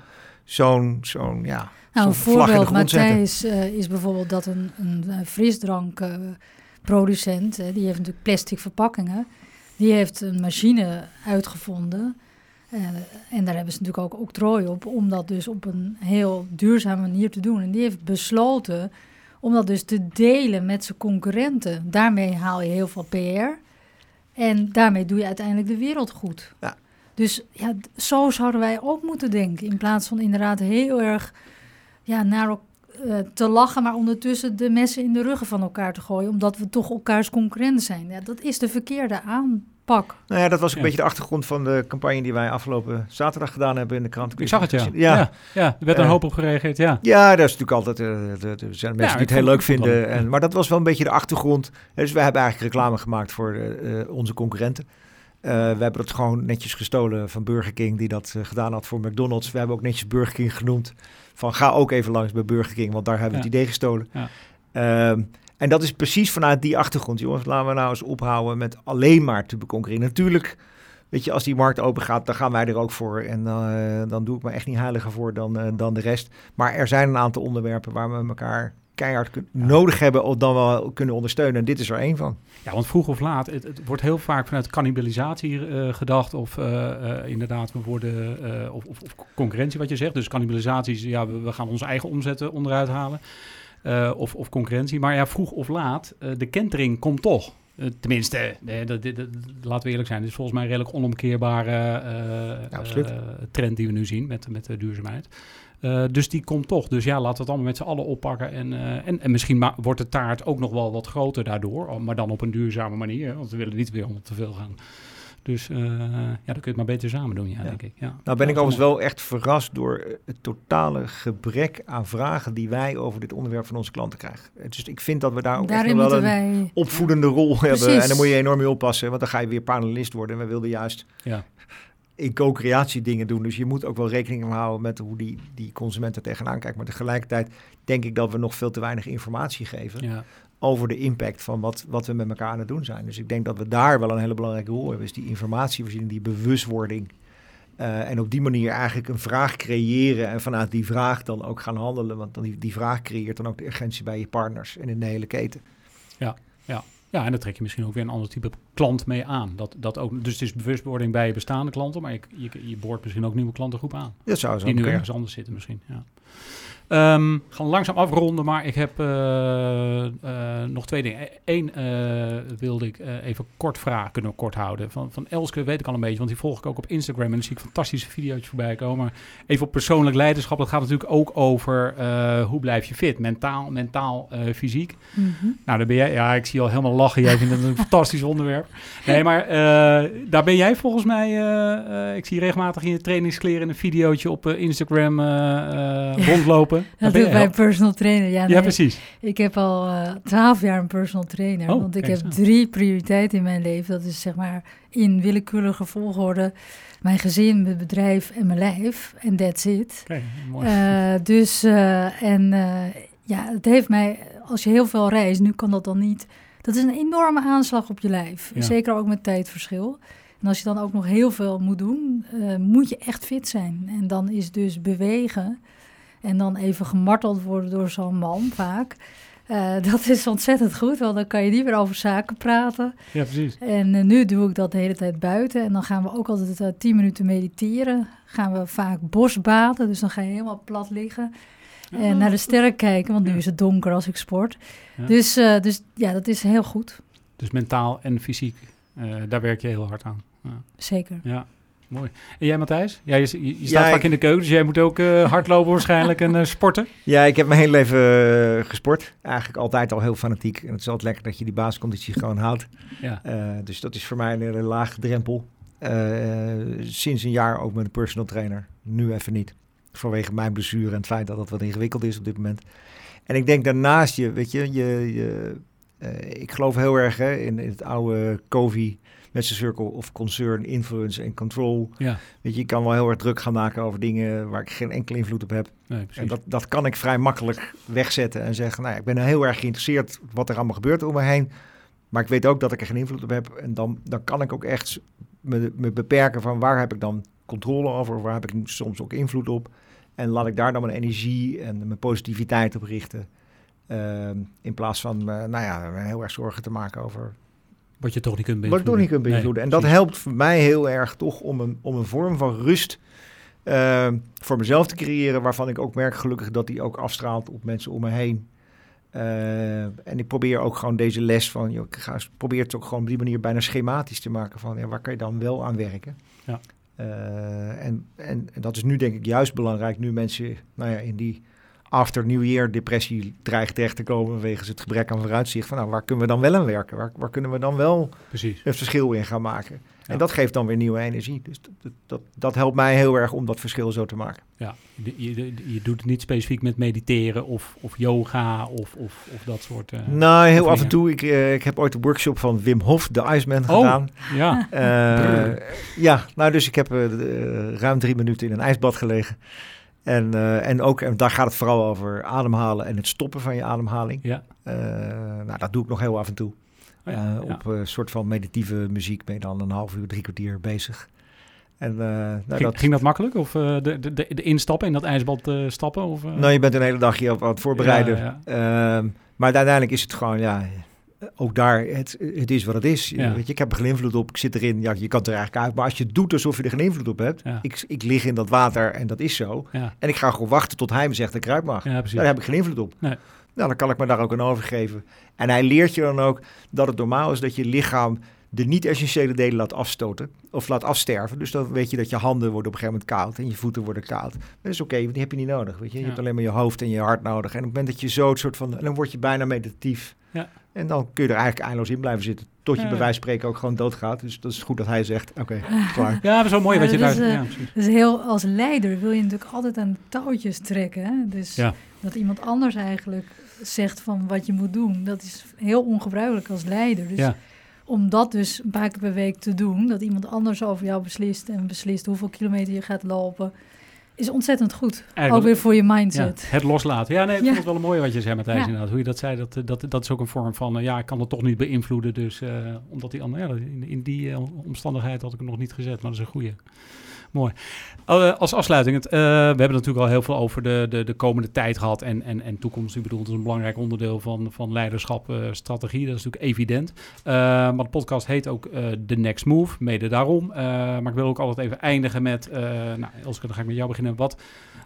zo'n zo'n ja. Nou, een voorbeeld, Matthijs, uh, is bijvoorbeeld dat een, een, frisdrankproducent, uh, die heeft natuurlijk plastic verpakkingen, die heeft een machine uitgevonden. Uh, en daar hebben ze natuurlijk ook octrooi op, om dat dus op een heel duurzame manier te doen. En die heeft besloten om dat dus te delen met zijn concurrenten. Daarmee haal je heel veel PR. En daarmee doe je uiteindelijk de wereld goed. Ja. Dus ja, zo zouden wij ook moeten denken. In plaats van inderdaad heel erg ja, naar uh, te lachen, maar ondertussen de messen in de ruggen van elkaar te gooien. Omdat we toch elkaars concurrenten zijn. Ja, dat is de verkeerde aanpak. Nou ja, dat was een beetje de achtergrond van de campagne die wij afgelopen zaterdag gedaan hebben in de krant. Ik zag het, ja. Ja, ja, er werd een hoop op gereageerd, ja. Ja, dat is natuurlijk altijd... Uh, er zijn mensen die het heel leuk vinden. En, maar dat was wel een beetje de achtergrond. Dus we hebben eigenlijk reclame gemaakt voor onze concurrenten. Uh, we hebben het gewoon netjes gestolen van Burger King, die dat uh, gedaan had voor McDonald's. We hebben ook netjes Burger King genoemd. Van ga ook even langs bij Burger King, want daar hebben we het idee gestolen. Ja. Uh, en dat is precies vanuit die achtergrond, jongens. Laten we nou eens ophouden met alleen maar te beconcurreren. Natuurlijk, weet je, als die markt open gaat, dan gaan wij er ook voor. En uh, dan doe ik me echt niet heiliger voor dan, dan de rest. Maar er zijn een aantal onderwerpen waar we elkaar keihard nodig hebben of dan wel kunnen ondersteunen. En dit is er één van. Ja, want vroeg of laat, het, het wordt heel vaak vanuit cannibalisatie uh, gedacht. Of uh, inderdaad, we worden, of, of, of, concurrentie wat je zegt. Dus cannibalisatie, ja, we, we gaan onze eigen omzetten onderuit halen. of, of concurrentie. Maar ja, vroeg of laat, de kentering komt toch. tenminste, laten we eerlijk zijn, dit is volgens mij een redelijk onomkeerbare ja, trend die we nu zien met, met de duurzaamheid. Uh, dus die komt toch. Dus ja, laten we het allemaal met z'n allen oppakken. En, uh, en, en misschien wordt de taart ook nog wel wat groter daardoor. Maar dan op een duurzame manier. Want we willen niet weer om te veel gaan. Dus uh, ja, dan kun je het maar beter samen doen, ja, denk ik. Ja. Nou ben ik overigens wel echt verrast door het totale gebrek aan vragen die wij over dit onderwerp van onze klanten krijgen. Dus ik vind dat we daar ook Daarin echt wel een opvoedende rol hebben. En dan moet je enorm mee oppassen, want dan ga je weer panelist worden. En we wilden juist ja in co-creatie dingen doen. Dus je moet ook wel rekening houden met hoe die, die consument er tegenaan kijkt. Maar tegelijkertijd denk ik dat we nog veel te weinig informatie geven ja. over de impact van wat, wat we met elkaar aan het doen zijn. Dus ik denk dat we daar wel een hele belangrijke rol hebben. Is die informatievoorziening, die bewustwording. Uh, en op die manier eigenlijk een vraag creëren en vanuit die vraag dan ook gaan handelen. Want dan die, die vraag creëert dan ook de urgentie bij je partners en in de hele keten. Ja, ja. Ja, en dan trek je misschien ook weer een ander type klant mee aan. Dat, dat ook, dus het is bewustwording bij je bestaande klanten, maar je, je, je boort misschien ook nieuwe klantengroep aan. Dat zou zo Die nu kunnen. ergens anders zitten misschien. Ja. We gaan langzaam afronden, maar ik heb eh, eh, nog twee dingen. Eén eh, wilde ik even kort vragen, kunnen we kort houden. Van, van Elske weet ik al een beetje, want die volg ik ook op Instagram. En dan zie ik fantastische video's voorbij komen. Maar even op persoonlijk leiderschap, dat gaat natuurlijk ook over hoe blijf je fit. Mentaal, mentaal fysiek. Mhm. Nou, daar ben jij. Ja, ik zie je al helemaal lachen. Jij vindt het een <laughs> fantastisch onderwerp. Nee, maar daar ben jij volgens mij. ik zie regelmatig in je trainingskleren een videootje op Instagram rondlopen. Dat doe ik bij een personal trainer. Ja, precies. Ik heb al eh, twaalf jaar een personal trainer. Oh, want ik heb drie prioriteiten in mijn leven. Dat is zeg maar in willekeurige volgorde mijn gezin, mijn bedrijf en mijn lijf. En that's it. Oké, mooi. Eh, dus, eh, en ja, het heeft mij, als je heel veel reist, nu kan dat dan niet. Dat is een enorme aanslag op je lijf. Ja. Zeker ook met tijdverschil. En als je dan ook nog heel veel moet doen, moet je echt fit zijn. En dan is dus bewegen en dan even gemarteld worden door zo'n man vaak. eh, <laughs> dat is ontzettend goed, want dan kan je niet meer over zaken praten. ja, precies. En eh, nu doe ik dat de hele tijd buiten. En dan gaan we ook altijd eh, 10 minuten mediteren. Gaan we vaak bosbaden, dus dan ga je helemaal plat liggen. En naar de sterren kijken, want nu Ja. is het donker als ik sport. Ja. Dus, dus ja, dat is heel goed. Dus mentaal en fysiek, daar werk je heel hard aan. Ja, Zeker. ja. Mooi. En jij, Matthijs? Ja, je, je, staat Ja, vaak ik- in de keuken, dus jij moet ook eh, hardlopen waarschijnlijk en eh, sporten. <laughs> Ja, ik heb mijn hele leven eh, gesport. Eigenlijk altijd al heel fanatiek. En het is altijd lekker dat je die basisconditie gewoon houdt. Ja, dus dat is voor mij een hele lage drempel. Sinds een jaar ook met een personal trainer. Nu even niet. Vanwege mijn blessure en het feit dat het wat ingewikkeld is op dit moment. En ik denk daarnaast je, weet je, je, je ik geloof heel erg hè, in, in het oude COVID met zijn circle of concern, influence en control. ja. Weet je, ik kan wel heel erg druk gaan maken over dingen waar ik geen enkele invloed op heb. Nee. En dat, dat kan ik vrij makkelijk wegzetten en zeggen, nou ja, ik ben heel erg geïnteresseerd wat er allemaal gebeurt om me heen. Maar ik weet ook dat ik er geen invloed op heb. En dan, dan kan ik ook echt me, me beperken van waar heb ik dan controle over, waar heb ik soms ook invloed op. En laat ik daar dan mijn energie en mijn positiviteit op richten. Ehm, in plaats van, nou ja, me heel erg zorgen te maken over Wat je toch niet kunt wat ik toch niet kunt beïnvloeden. en dat helpt voor mij heel erg toch om een, om een vorm van rust eh, voor mezelf te creëren. Waarvan ik ook merk gelukkig dat die ook afstraalt op mensen om me heen. Eh, en ik probeer ook gewoon deze les van, joh, ik ga, probeer het ook gewoon op die manier bijna schematisch te maken. Van ja, waar kan je dan wel aan werken? Ja. Eh, en, en, en dat is nu denk ik juist belangrijk, nu mensen nou ja, in die after New Year depressie dreigen terecht te komen wegens het gebrek aan vooruitzicht. Van nou, waar kunnen we dan wel aan werken? Waar, waar kunnen we dan wel Precies. het verschil in gaan maken. Ja. En dat geeft dan weer nieuwe energie. Dus dat, dat, dat, helpt mij heel erg om dat verschil zo te maken. Ja, je, je, je doet het niet specifiek met mediteren of, of yoga of, of, of dat soort... eh, nou, heel af en toe. Ik, eh, ik heb ooit een workshop van Wim Hof, de Iceman, Oh. gedaan. Ja, Eh, ja, nou dus ik heb ruim drie minuten in een ijsbad gelegen. En, eh, en ook, en daar gaat het vooral over ademhalen en het stoppen van je ademhaling. ja. Eh, nou, dat doe ik nog heel af en toe. Oh ja, Eh, ja. Op een soort van meditieve muziek ben je dan een half uur, drie kwartier bezig. En nou, Ging, dat, ging dat makkelijk? Of de, de, de, instappen in dat ijsbad stappen? Of? Nou, je bent een hele dag hier op aan het voorbereiden. Ja, Ehm, maar uiteindelijk is het gewoon, ja, ook daar, het, het is wat het is. Ja. Weet je, ik heb er geen invloed op, ik zit erin, ja, je kan het er eigenlijk uit. Maar als je doet alsof je er geen invloed op hebt, Ja. ik, ik lig in dat water en dat is zo. Ja, En ik ga gewoon wachten tot hij me zegt dat ik eruit mag. Daar heb ik geen invloed op. Nee. Nou, dan kan ik me daar ook aan overgeven. En hij leert je dan ook dat het normaal is dat je lichaam de niet-essentiële delen laat afstoten of laat afsterven. Dus dan weet je dat je handen worden op een gegeven moment koud en je voeten worden koud. Dat is oké, want die heb je niet nodig. Weet je? je Ja. hebt alleen maar je hoofd en je hart nodig. En op het moment dat je zo het soort van, en dan word je bijna meditatief. Ja. En dan kun je er eigenlijk eindeloos in blijven zitten. Tot je Ja. bij wijze van spreken ook gewoon doodgaat. Dus dat is goed dat hij zegt, oké, <laughs> klaar. Ja, dat is wel mooi Ja, wat je dat daar... eh, ja, precies. Dus heel als leider wil je natuurlijk altijd aan touwtjes trekken. Hè? Dus Ja. dat iemand anders eigenlijk zegt van wat je moet doen, dat is heel ongebruikelijk als leider. Dus Ja. om dat dus een paar keer per week te doen, dat iemand anders over jou beslist en beslist hoeveel kilometer je gaat lopen, is ontzettend goed. Eigenlijk- Ook weer voor je Ja, mindset. het loslaten. Ja, nee, ik Ja. vond het wel een mooie wat je zei, Matthijs, Ja. inderdaad. Hoe je dat zei, dat, eh, dat, dat is ook een vorm van... eh, ja, ik kan het toch niet beïnvloeden, dus... eh, omdat die andere... Ja, in, in die omstandigheid had ik het nog niet gezet, maar dat is een goeie. Mooi. Uh, als afsluiting, uh, we hebben natuurlijk al heel veel over de, de, de komende tijd gehad en, en, en toekomst. Ik bedoel, het is een belangrijk onderdeel van, van leiderschap, uh, strategie. Dat is natuurlijk evident. maar de podcast heet ook The Next Move, mede daarom. maar ik wil ook altijd even eindigen met, nou Elske, dan ga ik met jou beginnen. Wat,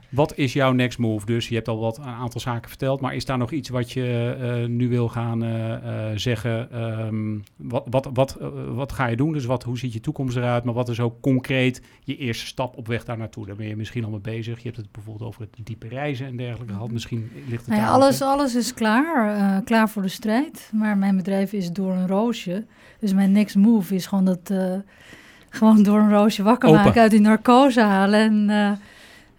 wat is jouw next move? Dus je hebt al wat een aantal zaken verteld, maar is daar nog iets wat je uh, nu wil gaan uh, uh, zeggen? Um, wat, wat, wat, wat ga je doen? Dus wat, hoe ziet je toekomst eruit? Maar wat is ook concreet je eerste stap op weg daar naartoe? Daar ben je misschien al mee bezig. Je hebt het bijvoorbeeld over het diepe reizen en dergelijke gehad. Misschien ligt het nou ja, alles, alles is klaar, klaar voor de strijd. Maar mijn bedrijf is door een roosje. Dus mijn next move is gewoon dat gewoon door een roosje wakker Open. maken, uit die narcose halen en uh,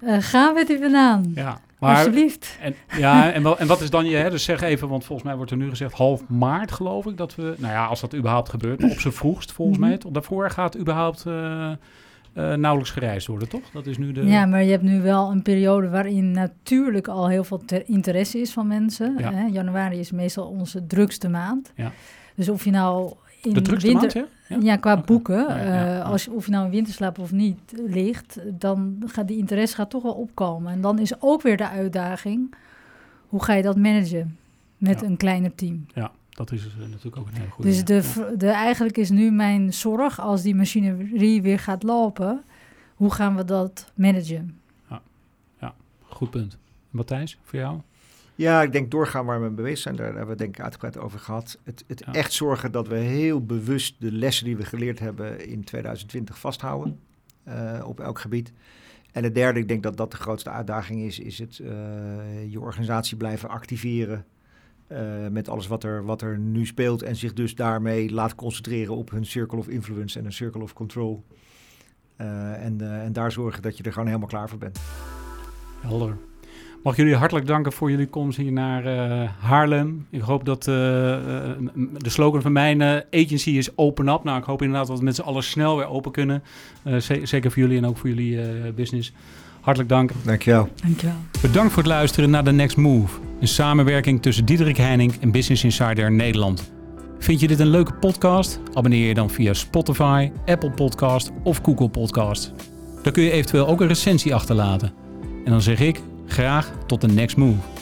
ga met die banaan. Ja. Maar, Alsjeblieft. En, ja, en, wel, en wat is dan je, hè, dus zeg even, want volgens mij wordt er nu gezegd half maart geloof ik, dat we, nou ja, als dat überhaupt gebeurt, op zijn vroegst volgens -hmm. mij, daarvoor gaat überhaupt uh, uh, nauwelijks gereisd worden, toch? Dat is nu de... Ja, maar je hebt nu wel een periode waarin natuurlijk al heel veel interesse is van mensen. Ja. Hè? Januari is meestal onze drukste maand. Ja. Dus of je nou in de drukste winter, maand, ja? Ja, qua boeken. Uh, als je, of je nou in winterslaap of niet ligt, dan gaat die interesse gaat toch wel opkomen. En dan is ook weer de uitdaging, hoe ga je dat managen met een kleiner team? Ja, dat is uh, natuurlijk ook een hele goede. Dus de, de, eigenlijk is nu mijn zorg, als die machinerie weer gaat lopen, hoe gaan we dat managen? Ja, ja goed punt. Matthijs, voor jou? Ja, ik denk doorgaan waar we mee bezig zijn. Daar hebben we denk ik uitgebreid over gehad. Het, het echt zorgen dat we heel bewust de lessen die we geleerd hebben in 2020 vasthouden. Uh, op elk gebied. En het derde, ik denk dat dat de grootste uitdaging is, is het uh, je organisatie blijven activeren. Uh, met alles wat er, wat er nu speelt. En zich dus daarmee laat concentreren op hun circle of influence en een circle of control. en, en daar zorgen dat je er gewoon helemaal klaar voor bent. Helder. Mag jullie hartelijk danken voor jullie komst hier naar uh, Haarlem. Ik hoop dat uh, de slogan van mijn agency is open up. Nou, ik hoop inderdaad dat we met z'n allen snel weer open kunnen. zeker voor jullie en ook voor jullie business. Hartelijk dank. Dankjewel. Dankjewel. Bedankt voor het luisteren naar The Next Move. Een samenwerking tussen Diederik Heining en Business Insider Nederland. Vind je dit een leuke podcast? Abonneer je dan via Spotify, Apple Podcast of Google Podcast. Daar kun je eventueel ook een recensie achterlaten. En dan zeg ik Graag tot de next move.